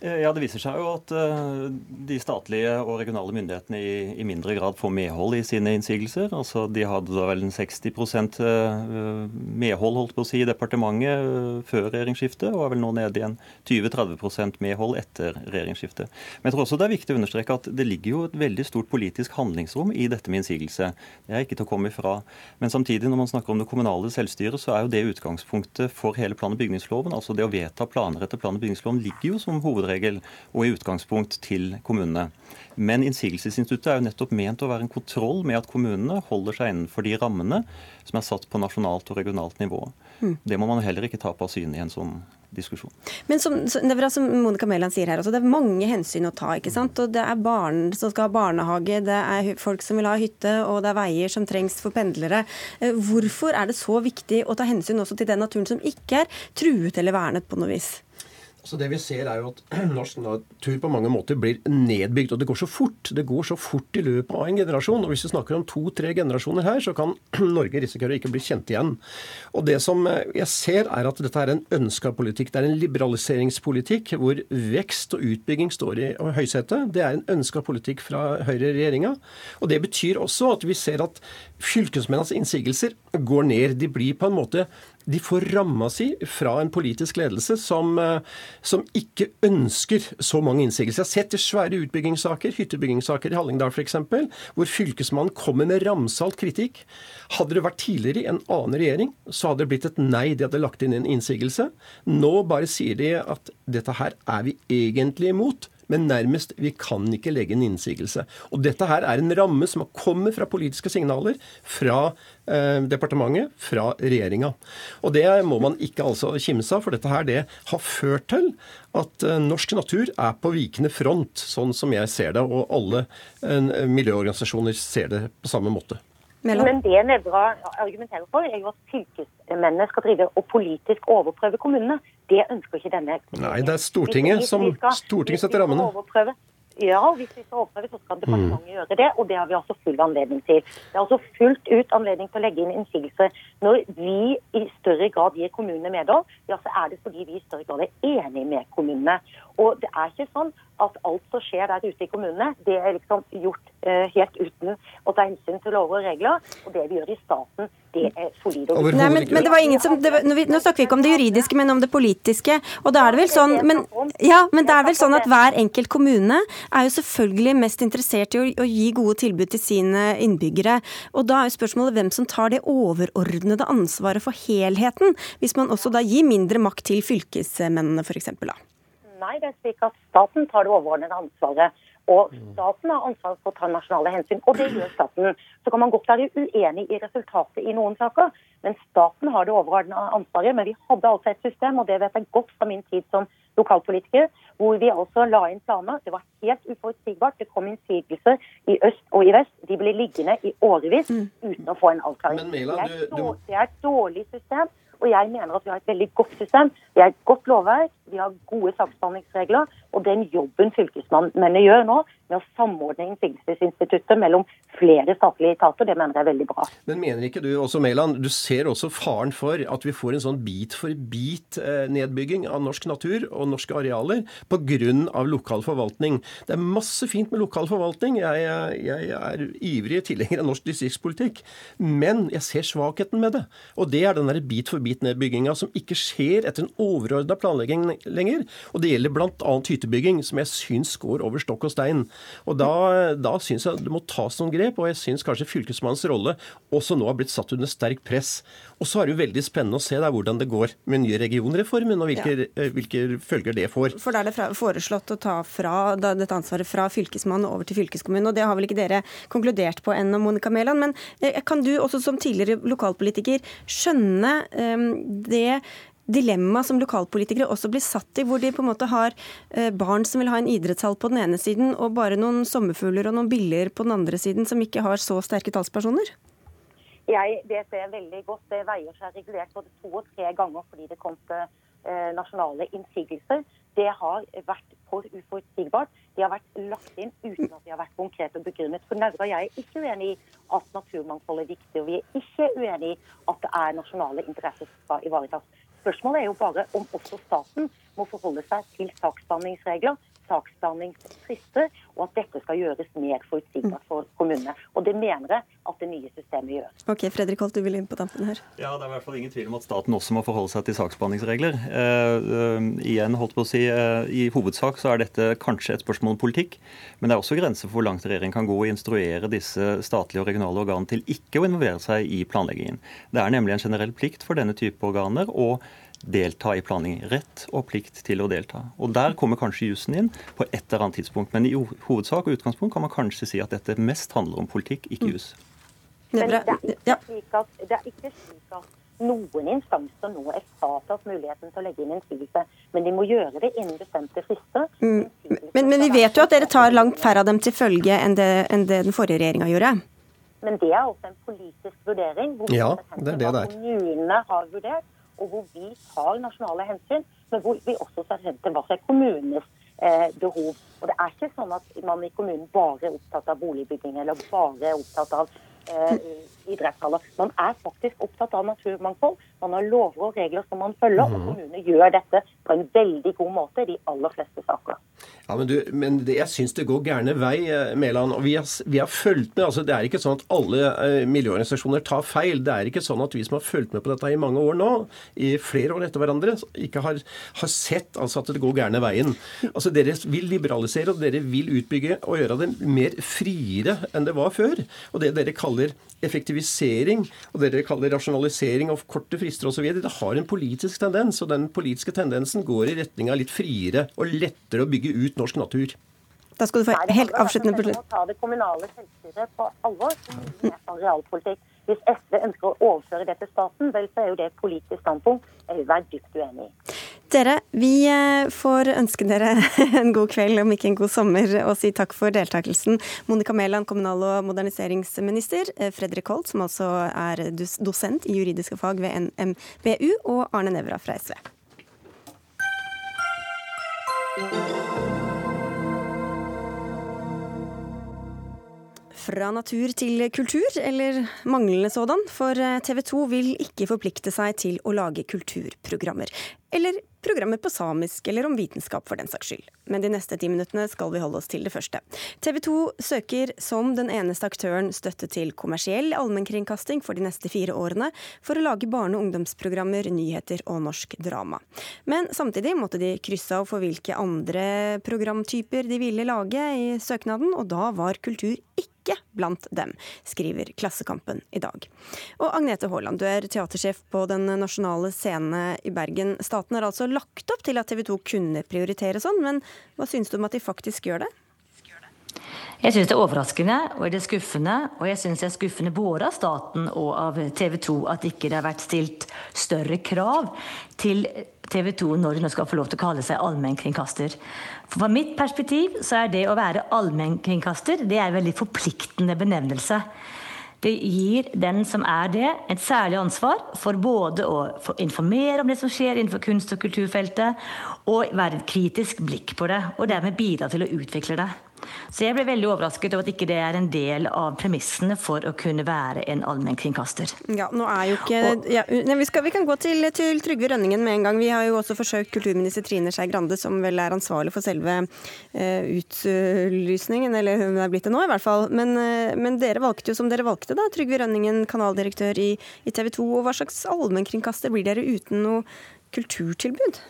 Eh, ja, Det viser seg jo at uh, de statlige og regionale myndighetene i, i, mindre grad får medhold i sine innsigelser. Altså, De hadde da vel en 60 uh, medhold holdt på å si, i departementet før regjeringsskiftet, og er vel nå nede i en 20-30% medhold etter regjeringsskiftet. Men jeg tror også det er viktig å understreke at det ligger jo et veldig stort politisk handlingsrom i dette med innsigelse. Det er ikke til å komme ifra. Men samtidig, når man snakker om det kommunale selvstyret, så er jo det utgangspunktet for hele plan- og bygningsloven. Altså det å vedta planer etter plan- og bygningsloven ligger jo som hoved hovedregel og i utgangspunkt til kommunene. Men innsigelsesinstituttet er jo nettopp ment å være en kontroll med at kommunene holder seg innenfor de rammene som er satt på nasjonalt og regionalt nivå. Mm. Det må man heller ikke ta på syne i en sånn diskusjon.
Men som, som Monica Mæland sier her, også, det er mange hensyn å ta. ikke sant? Og Det er barn som skal ha barnehage, det er folk som vil ha hytte, og det er veier som trengs for pendlere. Eh, hvorfor er det så viktig å ta hensyn også til den naturen som ikke er truet eller vernet på noe vis?
Så det vi ser er jo at Norsk natur på mange måter blir nedbygd. Og det går så fort. Det går så fort i løpet av en generasjon. Og hvis vi snakker om to-tre generasjoner her, så kan Norge risikere å ikke bli kjent igjen. Og det som jeg ser, er at dette er en ønska politikk. Det er en liberaliseringspolitikk hvor vekst og utbygging står i høysetet. Det er en ønska politikk fra høyreregjeringa. Og det betyr også at vi ser at fylkesmennenes innsigelser går ned. De blir på en måte de får ramma si fra en politisk ledelse som, eh, som ikke ønsker så mange innsigelser. Jeg har sett i svære utbyggingssaker, hyttebyggingssaker i Hallingdal f.eks., hvor fylkesmannen kommer med ramsalt kritikk. Hadde det vært tidligere i en annen regjering, så hadde det blitt et nei. De hadde lagt inn en innsigelse. Nå bare sier de at dette her er vi egentlig imot men nærmest vi kan ikke legge en innsigelse. Og dette her er en ramme som kommer fra politiske signaler fra eh, departementet, fra regjeringa. Og det må man ikke altså kimse av, for dette her det har ført til at eh, norsk natur er på vikende front, sånn som jeg ser det, og alle eh, miljøorganisasjoner ser det på samme måte.
Men det Nævra argumenterer for, er jo at fylkesmennene skal drive og politisk overprøve kommunene. Det ønsker ikke denne.
Nei, det er Stortinget som Stortinget setter rammene.
Ja, hvis vi skal overprøve, så skal departementet mm. gjøre det. Og det har vi også full anledning til. Det er altså fullt ut anledning til å legge inn innsigelser. Når vi i større grad gir kommunene medhold, ja, så er det fordi vi i større grad er enige med kommunene. Og det er ikke sånn at alt som skjer der ute i kommunene, det er liksom gjort uh, helt uten å ta hensyn til lover og regler. Og det vi gjør i staten, det er solid og
Nei, men, men, det var ingen som, var, nå, nå, snakker vi ikke om det juridiske, men om det politiske. Og da er det vel sånn men, ja, men det er vel sånn at hver enkelt kommune er jo selvfølgelig mest interessert i å, å gi gode tilbud til sine innbyggere. Og da er jo spørsmålet hvem som tar det overordnede ansvaret for helheten, hvis man også da gir mindre makt til fylkesmennene f.eks. da.
Nei, det er slik at staten tar det overordnede ansvaret. Og staten har ansvar for å ta nasjonale hensyn, og det gjør staten. Så kan man godt være uenig i resultatet i noen saker, men staten har det overordnede ansvaret. Men vi hadde altså et system, og det vet jeg godt fra min tid som lokalpolitiker, hvor vi altså la inn planer. Det var helt uforutsigbart. Det kom innsigelser i øst og i vest. De ble liggende i årevis mm. uten å få en avklaring.
Mela, du, du...
Det er et dårlig system. Og jeg mener at vi har et veldig godt system. Vi har et godt lovverk, vi har gode saksbehandlingsregler. Og den jobben fylkesmennene gjør nå, med å samordne innsigelsesinstituttet mellom flere statlige etater, det mener jeg er veldig bra.
Men mener ikke du også, Mæland, du ser også faren for at vi får en sånn bit for bit-nedbygging eh, av norsk natur og norske arealer pga. lokal forvaltning? Det er masse fint med lokal forvaltning. Jeg, jeg er ivrig tilhenger av norsk distriktspolitikk. Men jeg ser svakheten med det. Og det er den der bit for bit-nedbygginga som ikke skjer etter en overordna planlegging lenger. Og det gjelder bl.a. hyttebygging, som jeg syns går over stokk og stein. Og Da, da syns jeg det må tas noen grep, og jeg syns kanskje fylkesmannens rolle også nå har blitt satt under sterk press. Og så er det jo veldig spennende å se der hvordan det går med nye regionreformen, og hvilke, ja. Eh, hvilke, følger det får.
For da er det foreslått å ta fra, dette ansvaret fra fylkesmannen over til fylkeskommunen, og det har vel ikke dere konkludert på ennå, Monica Mæland. Men eh, kan du også som tidligere lokalpolitiker skjønne um, det dilemma som lokalpolitikere også blir satt i, hvor de på en måte har eh, barn som vil ha en idrettshall på den ene siden, og bare noen sommerfugler og noen biller på den andre siden, som ikke har så sterke talspersoner?
Jeg vet det veldig godt. Det veier seg regulert både to og tre ganger fordi det kom til eh, nasjonale innsigelser. det har vært for uforutsigbart. De har vært lagt inn uten at de har vært konkret og begrunnet. For Nævra og jeg er ikke uenig i at naturmangfold er viktig, og vi er ikke uenig i at det er nasjonale interesser som skal ivaretas. Spørsmålet er jo bare om også staten må forholde seg til saksbehandlingsregler saksbehandlingsfrister, og at dette skal gjøres mer forutsigbart for kommunene. Og det mener jeg at det nye systemet gjør.
Ok, Fredrik Holt, du vil inn på tampen her.
Ja, Det er i hvert fall ingen tvil om at staten også må forholde seg til saksbehandlingsregler. Eh, eh, igjen, holdt på å si, eh, I hovedsak så er dette kanskje et spørsmål om politikk, men det er også grenser for hvor langt regjeringen kan gå og instruere disse statlige og regionale organene til ikke å involvere seg i planleggingen. Det er nemlig en generell plikt for denne type organer å delta i planlegging. Rett og plikt til å delta. Og Der kommer kanskje jussen inn på et eller annet tidspunkt. Men i hovedsak og utgangspunkt kan man kanskje si at dette mest handler om politikk, ikke juss.
Men det er, ikke slik at, det er ikke slik at noen instanser nå er fratatt muligheten til å legge inn innsigelse, men de må gjøre det innen bestemte frister. Mm.
Men, men, vi vet jo at dere tar langt færre av dem til følge enn det, enn det den forrige regjeringa gjorde?
Men det er også en politisk vurdering.
Hvor ja, det er det det er.
Kommunene har vurdert og hvor vi tar nasjonale hensyn, men hvor vi også ser hensyn til hva som er kommunenes eh, behov. Og Det er ikke sånn at man i kommunen bare er opptatt av boligbygging eller bare er opptatt av idrettshaller. Man er faktisk opptatt av naturmangfold. Man har lover og regler som man følger, og mhm. kommunene gjør dette på en veldig god måte i de aller fleste saker.
Ja, Men, du, men det, jeg syns det går gærne vei, eh, Mæland. Og vi har, vi har, fulgt med. altså Det er ikke sånn at alle eh, miljøorganisasjoner tar feil. Det er ikke sånn at vi som har fulgt med på dette i mange år nå, i flere år etter hverandre, ikke har, har sett altså at det går gærne veien. Altså Dere vil liberalisere, og dere vil utbygge og gjøre det mer friere enn det var før. Og det dere kaller effektivisering, og det dere kaller rasjonalisering av korte frister osv., det har en politisk tendens. Og den politiske tendensen går i retning av litt friere og lettere å bygge ut norsk natur.
Da skal du få helt avsluttende
på. Vi må ta det kommunale selvstyret på alvor. realpolitikk. Hvis SV ønsker å overføre det til staten, vel, så er jo det et politisk standpunkt jeg vil være dypt uenig i.
Dere, vi eh, får ønske dere en god kveld, om ikke en god sommer, og si takk for deltakelsen. Monica Mæland, kommunal- og moderniseringsminister. Eh, Fredrik Holt, som altså er dosent i juridiske fag ved NMBU, og Arne Nævra fra SV. Fra natur til kultur, eller manglende sådan, for eh, TV 2 vil ikke forplikte seg til å lage kulturprogrammer. Eller programmer på samisk, eller om vitenskap for den saks skyld. Men de neste ti minuttene skal vi holde oss til det første. TV 2 søker som den eneste aktøren støtte til kommersiell allmennkringkasting for de neste fire årene, for å lage barne- og ungdomsprogrammer, nyheter og norsk drama. Men samtidig måtte de krysse av for hvilke andre programtyper de ville lage i søknaden, og da var kultur ikke ikke blant dem, skriver Klassekampen i dag. Og Agnete Haaland, du er teatersjef på Den nasjonale scene i Bergen. Staten har altså lagt opp til at TV 2 kunne prioritere sånn, men hva syns du om at de faktisk gjør det?
Jeg syns det er overraskende og er det skuffende, og jeg syns det er skuffende både av staten og av TV 2 at ikke det har vært stilt større krav til TV 2 når de nå skal få lov til å kalle seg allmennkringkaster. Fra mitt perspektiv så er det å være allmennkringkaster det er en veldig forpliktende benevnelse. Det gir den som er det, et særlig ansvar for både å informere om det som skjer innenfor kunst- og kulturfeltet, og være et kritisk blikk på det, og dermed bidra til å utvikle det. Så jeg ble veldig overrasket over at ikke det er en del av premissene for å kunne være en allmennkringkaster.
Ja, nå er jo ikke ja, vi, skal, vi, kan gå til, til, Trygve Rønningen med en gang. Vi har jo også forsøkt kulturminister Trine Skei Grande, som vel er ansvarlig for selve uh, utlysningen, eller hun er blitt det nå i hvert fall. Men, uh, men, dere valgte jo som dere valgte, da. Trygve Rønningen, kanaldirektør i, i TV 2. Og hva slags allmennkringkaster blir dere uten noe kulturtilbud?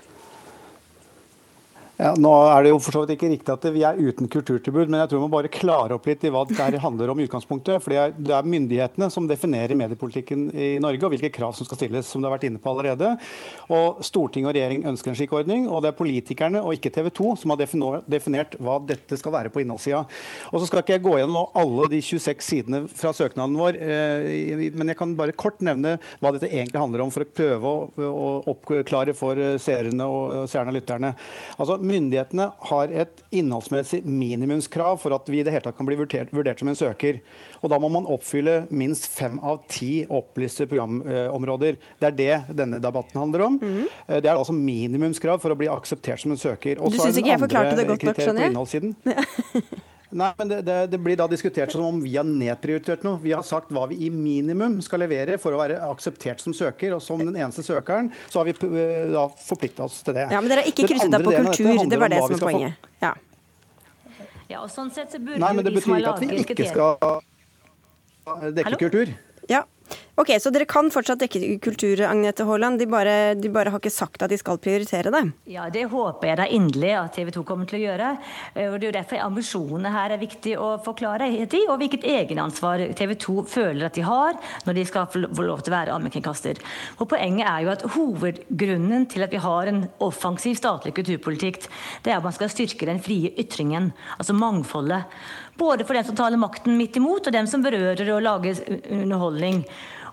Ja, nå er det jo for så vidt ikke riktig at vi er uten kulturtilbud, men jeg tror vi må bare klare opp litt i hva det handler om i utgangspunktet. For det er myndighetene som definerer mediepolitikken i Norge, og hvilke krav som skal stilles, som du har vært inne på allerede. Og Storting og regjering ønsker en slik ordning, og det er politikerne og ikke TV 2 som har definert hva dette skal være på innholdssida. Og så skal ikke jeg gå gjennom alle de 26 sidene fra søknaden vår, eh, men jeg kan bare kort nevne hva dette egentlig handler om, for å prøve å oppklare for seerne og seerne og lytterne. Altså, Myndighetene har et innholdsmessig minimumskrav for at vi i det hele tatt kan bli vurdert, vurdert som en søker. Og Da må man oppfylle minst fem av ti opplyste programområder. Det er det denne debatten handler om. Mm. Det er altså minimumskrav for å bli akseptert som en søker.
Og du syns ikke jeg forklarte det godt nok, skjønner
jeg? Nei, men det, det, det, blir da diskutert som om vi har nedprioritert noe. Vi har sagt hva vi i minimum skal levere for å være akseptert som søker. Og som den eneste søkeren, så har vi eh, da forplikta oss til det.
Ja, Men dere har ikke krysset deg på kultur. Det var det som er poenget. Ja.
ja, og sånn sett så burde
Nei, men det betyr ikke at vi ikke skal dekke Hallo? kultur.
Ja, Ok, Så dere kan fortsatt dekke kultur, Agnete Haaland. De bare, de bare har ikke sagt at de skal prioritere det?
Ja, det håper jeg da inderlig at TV 2 kommer til å gjøre. Eh, og Det er jo derfor ambisjonene her er viktig å forklare i, og hvilket egenansvar TV 2 føler at de har når de skal få lov til å være allmennkringkaster. Poenget er jo at hovedgrunnen til at vi har en offensiv statlig kulturpolitikk, det er at man skal styrke den frie ytringen, altså mangfoldet. Både for den som taler makten midt imot, og dem som berører og lager underholdning.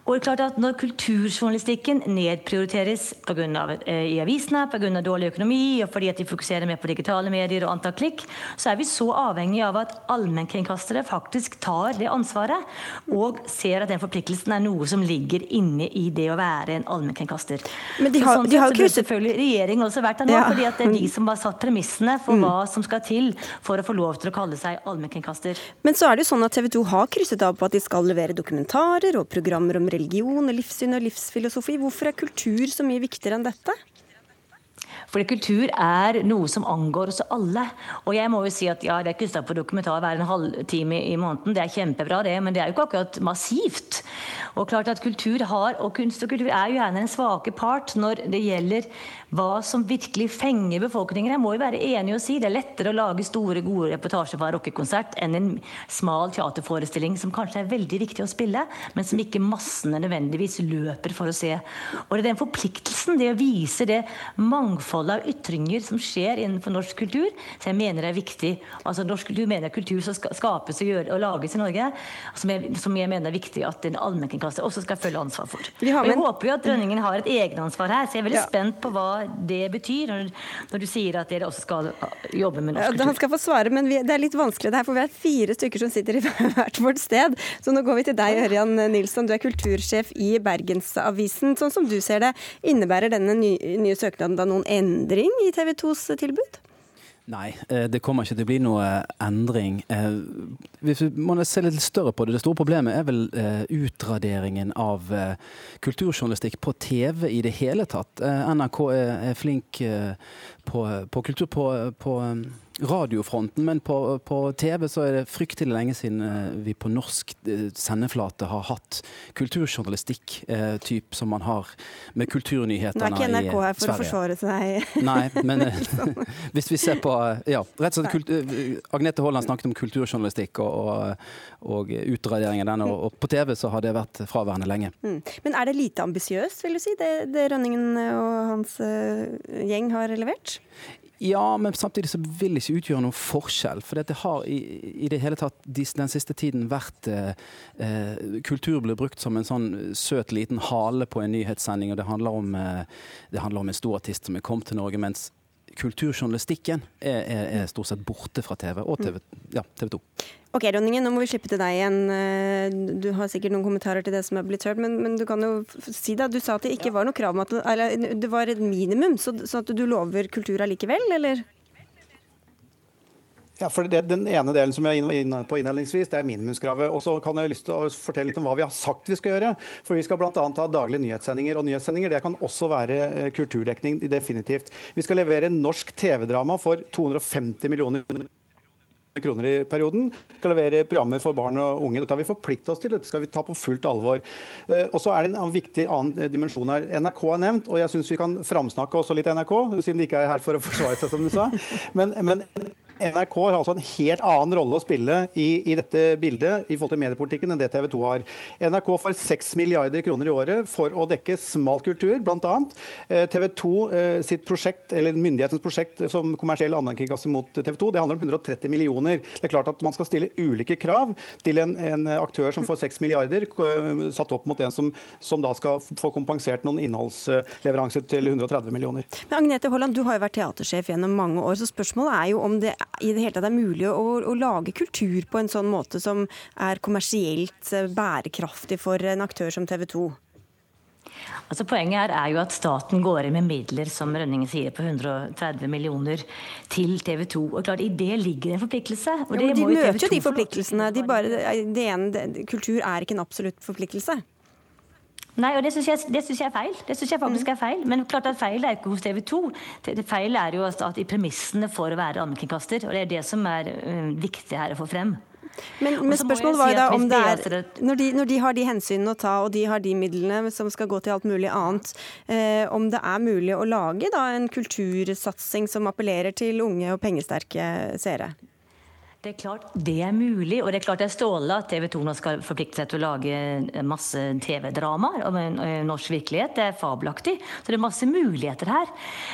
Og det er klart at Når kulturjournalistikken nedprioriteres på grunn av, eh, i avisene pga. dårlig økonomi og fordi at de fokuserer mer på digitale medier og antall klikk, så er vi så avhengig av at allmennkringkastere faktisk tar det ansvaret og ser at den forpliktelsen er noe som ligger inne i det å være en allmennkringkaster.
Men de har,
sånn
de har
så krysset... selvfølgelig regjeringen også vært der nå, ja. fordi at det er de som har satt premissene for mm. hva som skal til for å få lov til å kalle seg allmennkringkaster.
Men så er det jo sånn at TV 2 har krysset av på at de skal levere dokumentarer og programmer om religion, livssyn og livsfilosofi. Hvorfor er kultur så mye viktigere enn dette?
Fordi kultur er noe som angår oss alle. Og jeg må jo si at ja, det er ikke for dokumentar hver en halvtime i måneden. Det er kjempebra, det, men det er jo ikke akkurat massivt. Og klart at kultur har, og kunst og kultur er jo gjerne en svake part når det gjelder hva som virkelig fenger befolkningen. Jeg må jo være enig i å si Det er lettere å lage store, gode reportasjer fra en rockekonsert enn en smal teaterforestilling som kanskje er veldig viktig å spille, men som ikke massene nødvendigvis løper for å se. Og det er den forpliktelsen, det å vise det mangfoldet av ytringer som skjer innenfor norsk kultur, så jeg mener det er viktig. Altså Norsk kultur mener kultur som skapes og, gjør, og lages i Norge, som jeg, som jeg mener er viktig at en allmennkringkaster også skal følge ansvar for. Og jeg håper jo at dronningen har et egenansvar her, så jeg er veldig ja. spent på hva det betyr, når, når, du sier at dere også skal jobbe med norsk kultur.
Han skal få svare, men vi, det er litt vanskelig det her, for vi er fire stykker som sitter i hvert vårt sted. Så nå går vi til deg, Ørjan Nilsson. Du er kultursjef i Bergensavisen. Sånn som du ser det, innebærer denne nye, nye søknaden da noen endring i TV 2s tilbud?
Nei, eh, det kommer ikke til å bli noe endring. Eh, hvis man ser litt større på det, det store problemet er vel eh, utraderingen av kulturjournalistikk på TV i det hele tatt. NRK er flink på, på kultur på, på radiofronten, men på, på, TV så er det fryktelig lenge siden eh, vi på norsk eh, sendeflate har hatt kulturjournalistikk eh, typ som man har med kulturnyhetene i Sverige.
Nå er ikke NRK her for å forsvare seg.
Nei, men eh, hvis vi ser på Ja, rett og slett Agnete Haaland snakket om kulturjournalistikk og, og, og utraderingen den, og, og, på TV så har det vært fraværende lenge. Mm.
Men er det lite ambisiøst, vil du si, det, det Rønningen og hans uh, gjeng har levert?
Ja, men samtidig så vil det ikke utgjøre noen forskjell. For det har i, i det hele tatt den siste tiden vært eh, eh, Kultur blir brukt som en sånn søt liten hale på en nyhetssending, og det handler om, eh, det handler om en stor artist som er kommet til Norge. mens kulturjournalistikken er, er, er, stort sett borte fra TV og TV, ja, TV 2.
Ok, Ronningen, nå må vi slippe til deg igjen. Eh, du har sikkert noen kommentarer til det som er blitt hørt, men, men du kan jo si det. Du sa at det ikke var noe krav om at eller, det var et minimum, så, så at du lover kultur allikevel, eller?
Ja, for det, Den ene delen som jeg var inne på innledningsvis, det er minimumskravet. Og så kan jeg lyst til å fortelle litt om hva vi har sagt vi skal gjøre. For Vi skal bl.a. ha daglige nyhetssendinger. Og nyhetssendinger det kan også være eh, kulturdekning. definitivt. Vi skal levere norsk TV-drama for 250 millioner kroner i perioden. Vi skal levere programmer for barn og unge. Dette har vi forplikta oss til. Dette skal vi ta på fullt alvor. Eh, og så er det en viktig annen dimensjon her. NRK er nevnt, og jeg syns vi kan framsnakke også litt NRK, siden de ikke er her for å forsvare seg, som du sa. Men, men NRK har altså en helt annen rolle å spille i, i, dette bildet i forhold til mediepolitikken enn det TV 2 har. NRK får 6 milliarder kroner i året for å dekke smal kultur, bl.a. TV 2 sitt prosjekt, eller myndighetens prosjekt som kommersiell allmennkringkaster mot TV 2, det handler om 130 millioner. Det er klart at man skal stille ulike krav til en, en aktør som får 6 milliarder, satt opp mot en som, som da skal få kompensert noen innholdsleveranser til 130 millioner.
Men Agnete Holland, du har jo vært teatersjef gjennom mange år, så spørsmålet er jo om det i det hele tatt er mulig å, å, lage kultur på en sånn måte som er kommersielt eh, bærekraftig for en aktør som TV 2?
Altså Poenget her er jo at staten går inn med midler som Rønningen sier, på 130 millioner til TV 2. Og klart I det ligger en forpliktelse.
Og det ja, de møter jo de forpliktelsene. De bare, det ene, kultur er ikke en absolutt forpliktelse.
Nei, og det syns jeg, jeg, er feil. Det synes jeg faktisk er feil. Men klart at feil er ikke hos TV 2. Feil er jo at i premissene for å være allmennkringkaster. Og det er det som er uh, viktig her å få frem.
Men, men spørsmålet var jo da om det er når de, når de, har de hensynene å ta, og de har de midlene som skal gå til alt mulig annet, eh, om det er mulig å lage da en kultursatsing som appellerer til unge og pengesterke seere?
Det er klart det er mulig, og det er klart det er strålende at TV 2 nå skal forplikte seg til å lage masse TV-dramaer om norsk virkelighet. Det er fabelaktig. Så det er masse muligheter her.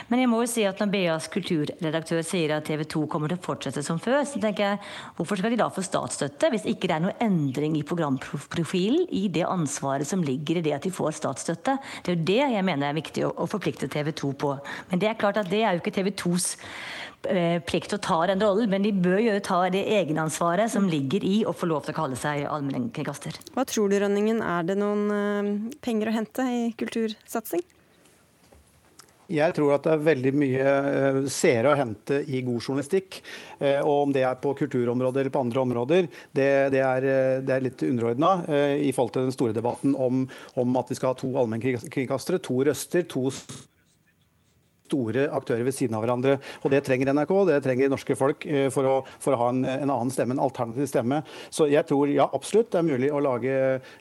Men jeg må jo si at når BAs kulturredaktør sier at TV 2 kommer til å fortsette som før, så tenker jeg hvorfor skal de da få statsstøtte hvis ikke det er noe endring i programprofilen, i det ansvaret som ligger i det at de får statsstøtte? Det er jo det jeg mener er viktig å, forplikte TV 2 på. Men det er klart at det er jo ikke TV 2s Eh, plikt til å ta den rollen, men de bør jo ta det egenansvaret som ligger i å få lov til å kalle seg allmennkringkaster.
Hva tror du, Rønningen, er det noen eh, penger å hente i kultursatsing?
Jeg tror at det er veldig mye eh, seere å hente i god journalistikk. Og om det er på kulturområdet eller på andre områder, det, det, er, det er, litt underordna i forhold til den store debatten om, om at vi skal ha to allmennkringkastere, to røster, to store aktører ved siden av hverandre. Og Det trenger NRK, det trenger norske folk eh, for å, for å ha en, en, annen stemme, en alternativ stemme. Så jeg tror ja, absolutt det er mulig å lage,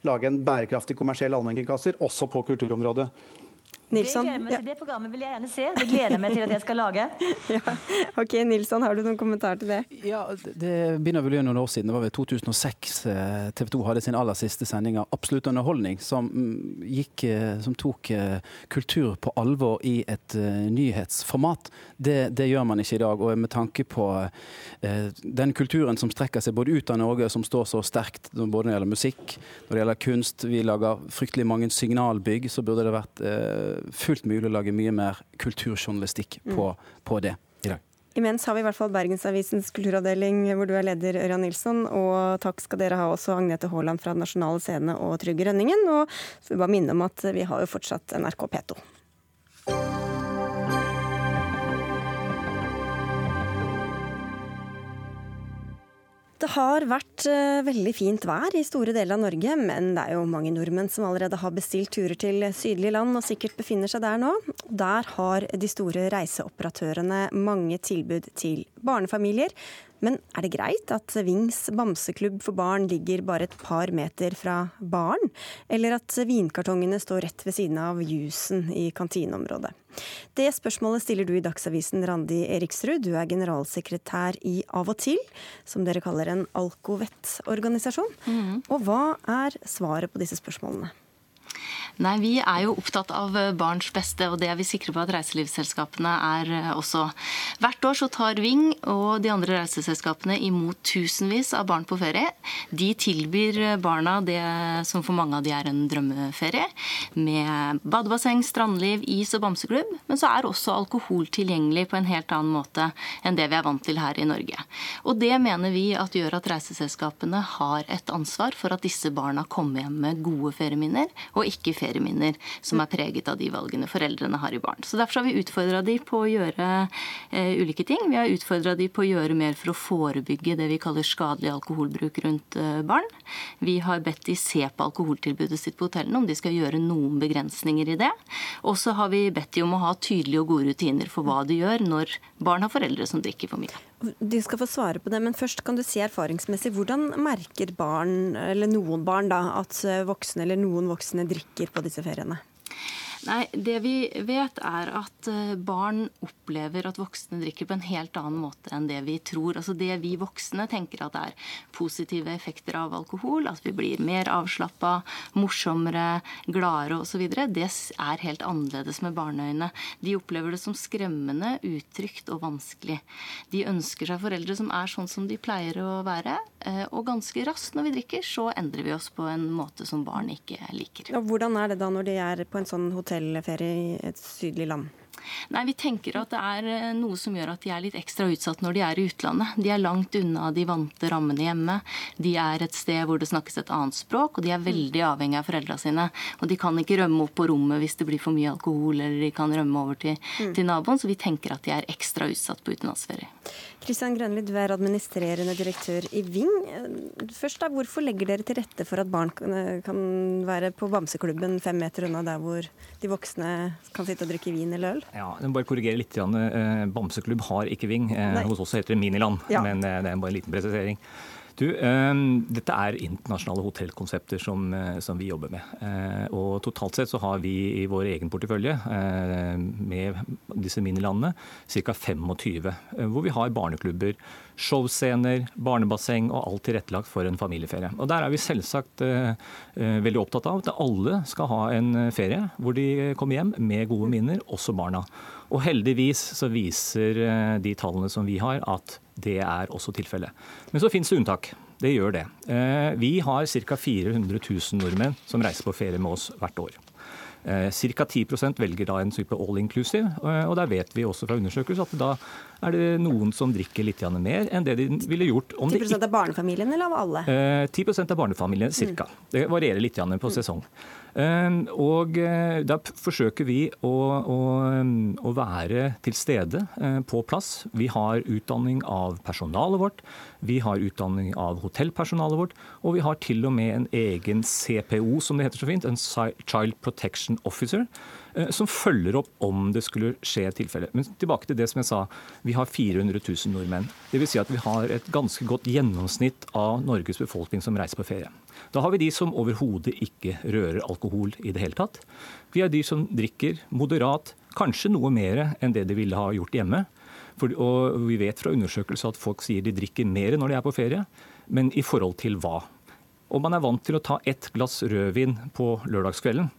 lage en bærekraftig kommersiell allmennkringkaster også på kulturområdet.
Nilsson?
Det, meg, det programmet vil jeg gjerne se. Det gleder jeg meg til at jeg skal lage.
ja. Ok, Nilsson, har du noen kommentar til det?
Ja, Det begynner vel å noen år siden. Det var ved 2006 TV 2 hadde sin aller siste sending av Absolutt underholdning, som, mm, gikk, eh, som tok eh, kultur på alvor i et uh, nyhetsformat. Det, det, gjør man ikke i dag. Og med tanke på den kulturen som strekker seg både ut av Norge, som står så sterkt både når det gjelder musikk, når det gjelder kunst, vi lager fryktelig mange signalbygg, så burde det vært fullt mulig å lage mye mer kulturjournalistikk på, mm. på det i dag.
Imens har vi i hvert fall Bergensavisens kulturavdeling, hvor du er leder, Ørjan Nilsson. Og takk skal dere ha også, Agnete Haaland fra Den nasjonale scene og Trygge Rønningen. Og så vil jeg bare minne om at vi har jo fortsatt NRK P2. Det har vært uh, veldig fint vær i store deler av Norge, men det er jo mange nordmenn som allerede har bestilt turer til sydlige land og sikkert befinner seg der nå. Der har de store reiseoperatørene mange tilbud til barnefamilier, men er det greit at Vings bamseklubb for barn ligger bare et par meter fra baren? Eller at vinkartongene står rett ved siden av jusen i kantineområdet? Det spørsmålet stiller du i Dagsavisen, Randi Eriksrud. Du er generalsekretær i Av og til, som dere kaller en alkovett-organisasjon. Mm. Og hva er svaret på disse spørsmålene?
Nei, Vi er jo opptatt av eh, barns beste, og det er vi sikre på at reiselivsselskapene er eh, også. Hvert år så tar Ving og de andre reiseselskapene imot tusenvis av barn på ferie. De tilbyr barna det som for mange av de er en drømmeferie, med badebasseng, strandliv, is og bamseklubb. Men så er også alkohol tilgjengelig på en helt annen måte enn det vi er vant til her i Norge. Og det mener vi at gjør at reiseselskapene har et ansvar for at disse barna kommer hjem med gode ferieminner, og ikke ferieminner ferieminner som er preget av de valgene foreldrene har i barn. Så Derfor har vi utfordra de på å gjøre eh, ulike ting. Vi har utfordra de på å gjøre mer for å forebygge det vi kaller skadelig alkoholbruk rundt eh, barn. Vi har bedt de se på alkoholtilbudet sitt på hotellene, om de skal gjøre noen begrensninger i det. Og så har vi bedt de om å ha tydelige og gode rutiner for hva de gjør når barn har foreldre som drikker for mye.
Du skal få svare på det, men først kan du si erfaringsmessig. Hvordan merker barn, eller noen barn, da, at voksne eller noen voksne drikker på disse feriene?
Nei, Det vi vet, er at eh, barn opplever at voksne drikker på en helt annen måte enn det vi tror. Altså Det vi voksne tenker at er positive effekter av alkohol, at vi blir mer avslappa, morsommere, gladere osv., det er helt annerledes med barneøyne. De opplever det som skremmende, utrygt og vanskelig. De ønsker seg foreldre som er sånn som de pleier å være. Eh, og ganske raskt når vi drikker, så endrer vi oss på en måte som barn ikke liker.
Og hvordan er det da når de er på en sånn hotell hotellferie i et sydlig land?
Nei, Vi tenker at det er eh, noe som gjør at de er litt ekstra utsatt når de er i utlandet. De er langt unna de vante rammene hjemme. De er et sted hvor det snakkes et annet språk, og de er veldig avhengig av foreldra sine. Og de kan ikke rømme opp på rommet hvis det blir for mye alkohol, eller de kan rømme over til, mm. til naboen. Så vi tenker at de er ekstra utsatt på utenlandsferie.
Kristian Grønli, du er administrerende direktør i Ving. Først da, Hvorfor legger dere til rette for at barn kan være på bamseklubben fem meter unna der hvor de voksne kan sitte og drikke vin eller øl?
Ja, jeg må bare korrigere litt. Eh, bamseklubb har ikke Ving. Nei. hos oss heter det Miniland, ja. men eh, det er bare en liten presisering. Du, eh, dette er internasjonale hotellkonsepter som, eh, som, vi jobber med. Eh, og Totalt sett så har vi i vår egen portefølje med disse minilandene ca. 25, hvor vi har barneklubber, showscener, barnebasseng og alt tilrettelagt for en familieferie. Og Der er vi selvsagt veldig opptatt av at alle skal ha en ferie hvor de kommer hjem med gode minner, også barna. Og heldigvis så viser de tallene som vi har at det er også tilfellet. Men så finnes det unntak. Det gjør det. Eh, vi har ca. 400 000 nordmenn som reiser på ferie med oss hvert år. Eh, ca. 10% velger da en type all inclusive, eh, og der vet vi også fra undersøkelser at da er det noen som drikker litt mer enn det de ville gjort om
10% av barnefamilien eller av alle?
10% av barnefamilien ca. Mm. Det varierer litt på mm. sesong. Ehm, og eh, da forsøker vi å, å, å, være til stede eh, på plass. Vi har utdanning av personalet vårt, vi har utdanning av hotellpersonalet vårt, og vi har til og med en egen CPO, som det heter så fint, en Child Protection Officer, eh, som følger opp om det skulle skje et tilfelle. Men tilbake til det som jeg sa, vi har 400 000 nordmenn. Dvs. Si at vi har et ganske godt gjennomsnitt av Norges befolkning som reiser på ferie. Da har vi de som overhodet ikke rører alkohol i det hele tatt. Vi har de som drikker moderat, kanskje noe mer enn det de ville ha gjort hjemme. For, og vi vet fra undersøkelser at folk sier de drikker mer når de er på ferie, men i forhold til hva? Om man er vant til å ta ett glass rødvin på lørdagskvelden,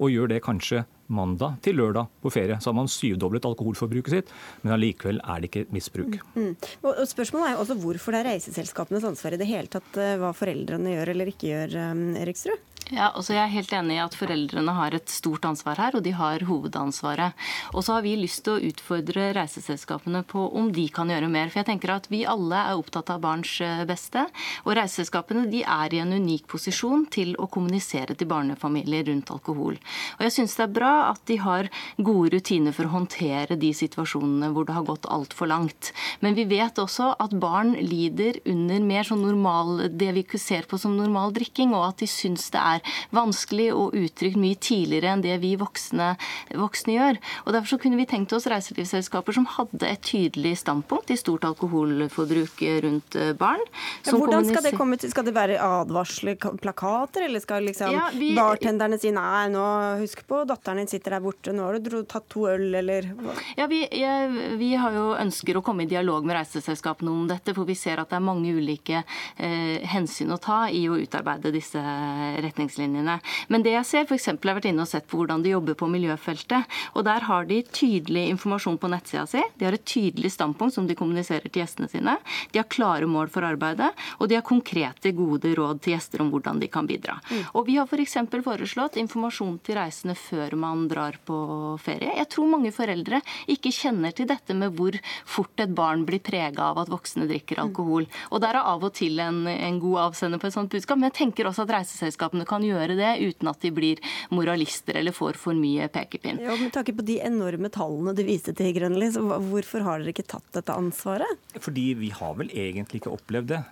og gjør det kanskje mandag til lørdag på ferie. Så har man syvdoblet alkoholforbruket sitt, men allikevel er det ikke misbruk. Mm.
mm. Og spørsmålet er jo også hvorfor det er reiseselskapenes ansvar i det hele tatt eh, hva foreldrene gjør eller ikke gjør, eh, Eriksrud?
Ja, altså Jeg er helt enig i at foreldrene har et stort ansvar her, og de har hovedansvaret. Og så har vi lyst til å utfordre reiseselskapene på om de kan gjøre mer. For jeg tenker at vi alle er opptatt av barns eh, beste. Og reiseselskapene de er i en unik posisjon til å kommunisere til barnefamilier rundt alkohol. Og jeg syns det er bra at de har gode rutiner for å håndtere de situasjonene hvor det har gått altfor langt. Men vi vet også at barn lider under mer sånn normal, det vi ser på som normal drikking, og at de syns det er er vanskelig og uttrykt mye tidligere enn det vi voksne, voksne gjør. Og Derfor så kunne vi tenkt oss reiselivsselskaper som hadde et tydelig standpunkt i stort alkoholforbruk rundt eh, barn.
Ja, hvordan skal det komme til? Skal det være advarsler, plakater, eller skal liksom ja, vi, bartenderne si nei, nå husk på datteren din sitter der borte, nå har du tatt to øl, eller
Ja, vi, ja, vi har jo ønsker å komme i dialog med reiseselskapene om dette, for vi ser at det er mange ulike eh, hensyn å ta i å utarbeide disse retningslinjene retningslinjene. Men det jeg ser, f.eks. har vært inne og sett på hvordan de jobber på miljøfeltet. Og der har de tydelig informasjon på nettsida si. De har et tydelig standpunkt som de kommuniserer til gjestene sine. De har klare mål for arbeidet, og de har konkrete, gode råd til gjester om hvordan de kan bidra. Mm. Og vi har f.eks. For foreslått informasjon til reisende før man drar på ferie. Jeg tror mange foreldre ikke kjenner til dette med hvor fort et barn blir prega av at voksne drikker alkohol. Og der er av og til en, en god avsender på et sånt budskap. Men jeg tenker også at reiseselskapene kan kan gjøre det uten at de blir moralister eller får for mye pekepinn.
Ja, med tanke på de enorme tallene du viste til, Grønli, så hvorfor har dere ikke tatt dette ansvaret?
Fordi vi har vel egentlig ikke opplevd det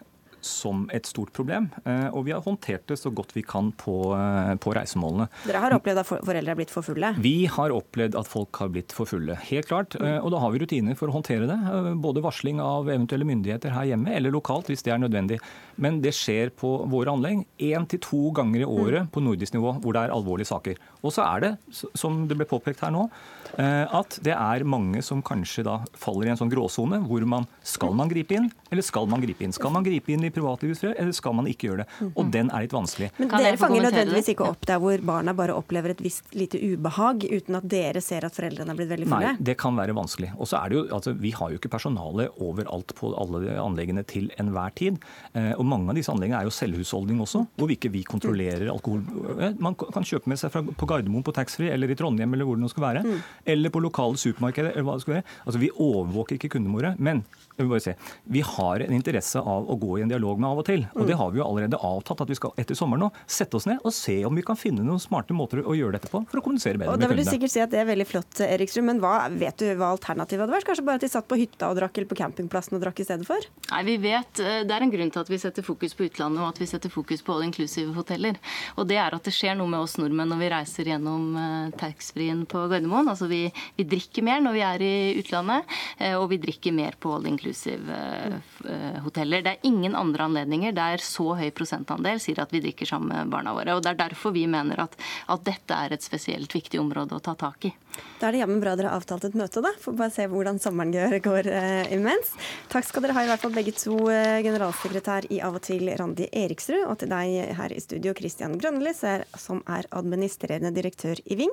som et stort problem. Eh, og vi har håndtert det så godt vi kan på, eh, på reisemålene.
Dere har opplevd at foreldre er blitt for fulle?
Vi har opplevd at folk har blitt for fulle. Helt klart. Mm. Og da har vi rutiner for å håndtere det. Både varsling av eventuelle myndigheter her hjemme eller lokalt hvis det er nødvendig. Men det skjer på våre anlegg én til to ganger i året mm. på nordisk nivå hvor det er alvorlige saker. Og så er det, som det ble påpekt her nå, at det er mange som kanskje da faller i en sånn gråsone hvor man skal man gripe inn, eller skal man gripe inn? Skal man gripe inn i privatlivets fred, eller skal man ikke gjøre det? Mhm. Og den er litt vanskelig.
Men dere fanger nødvendigvis ikke opp der hvor barna bare opplever et visst lite ubehag, uten at dere ser at foreldrene er blitt veldig fulle?
Nei, det kan være vanskelig. Og så er det jo, altså, Vi har jo ikke personale overalt på alle anleggene til enhver tid. Eh, og mange av disse anleggene er jo selvhusholdning også, hvor vi ikke vi kontrollerer alkohol. Eh, man kan kjøpe med seg fra, på Gardermoen på taxfree, eller i Trondheim, eller hvor det nå skal være. Mm. Eller på lokale supermarkeder, eller hva det skal være. Altså, Vi overvåker ikke kundene våre. Men vi, bare se. vi har en interesse av å gå i en dialog med av og til. Og det har vi jo allerede avtatt at vi skal etter sommeren nå sette oss ned og se om vi kan finne noen smarte måter å gjøre dette på for å kommunisere bedre
og med kundene. Da vil du sikkert si at det er veldig flott, Eriksrud, men hva, vet du hva alternativet hadde vært? Kanskje bare at de satt på hytta og drakk eller på campingplassen og drakk i stedet for?
Nei, vi vet, eh, Det er en grunn til at vi setter fokus på utlandet og at vi setter fokus på all inclusive hoteller. Og det er at det skjer noe med oss nordmenn når vi reiser gjennom uh, taxfree-en på Gardermoen. Altså vi, vi, drikker mer når vi er i utlandet, uh, og vi drikker mer på all inclusive uh, hoteller. Det er ingen andre anledninger der så høy prosentandel sier at vi drikker sammen med barna våre. og Det er derfor vi mener at, at dette er et spesielt viktig område å ta tak i.
Da er det jammen bra dere har avtalt et møte, da. Får bare se hvordan sommeren går, går uh, imens. Takk skal dere ha, i hvert fall begge to, uh, generalsekretær i Av og til, Randi Eriksrud, og til deg her i studio, Christian Grønli, som er administrerende direktør i Ving.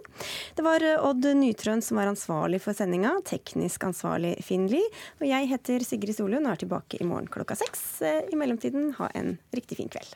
Det var uh, Odd Nytrøen som var ansvarlig for sendinga, teknisk ansvarlig Finn Lie, og jeg heter Sigrid Solund og er tilbake i morgen klokka seks. I mellomtiden, ha en riktig fin kveld.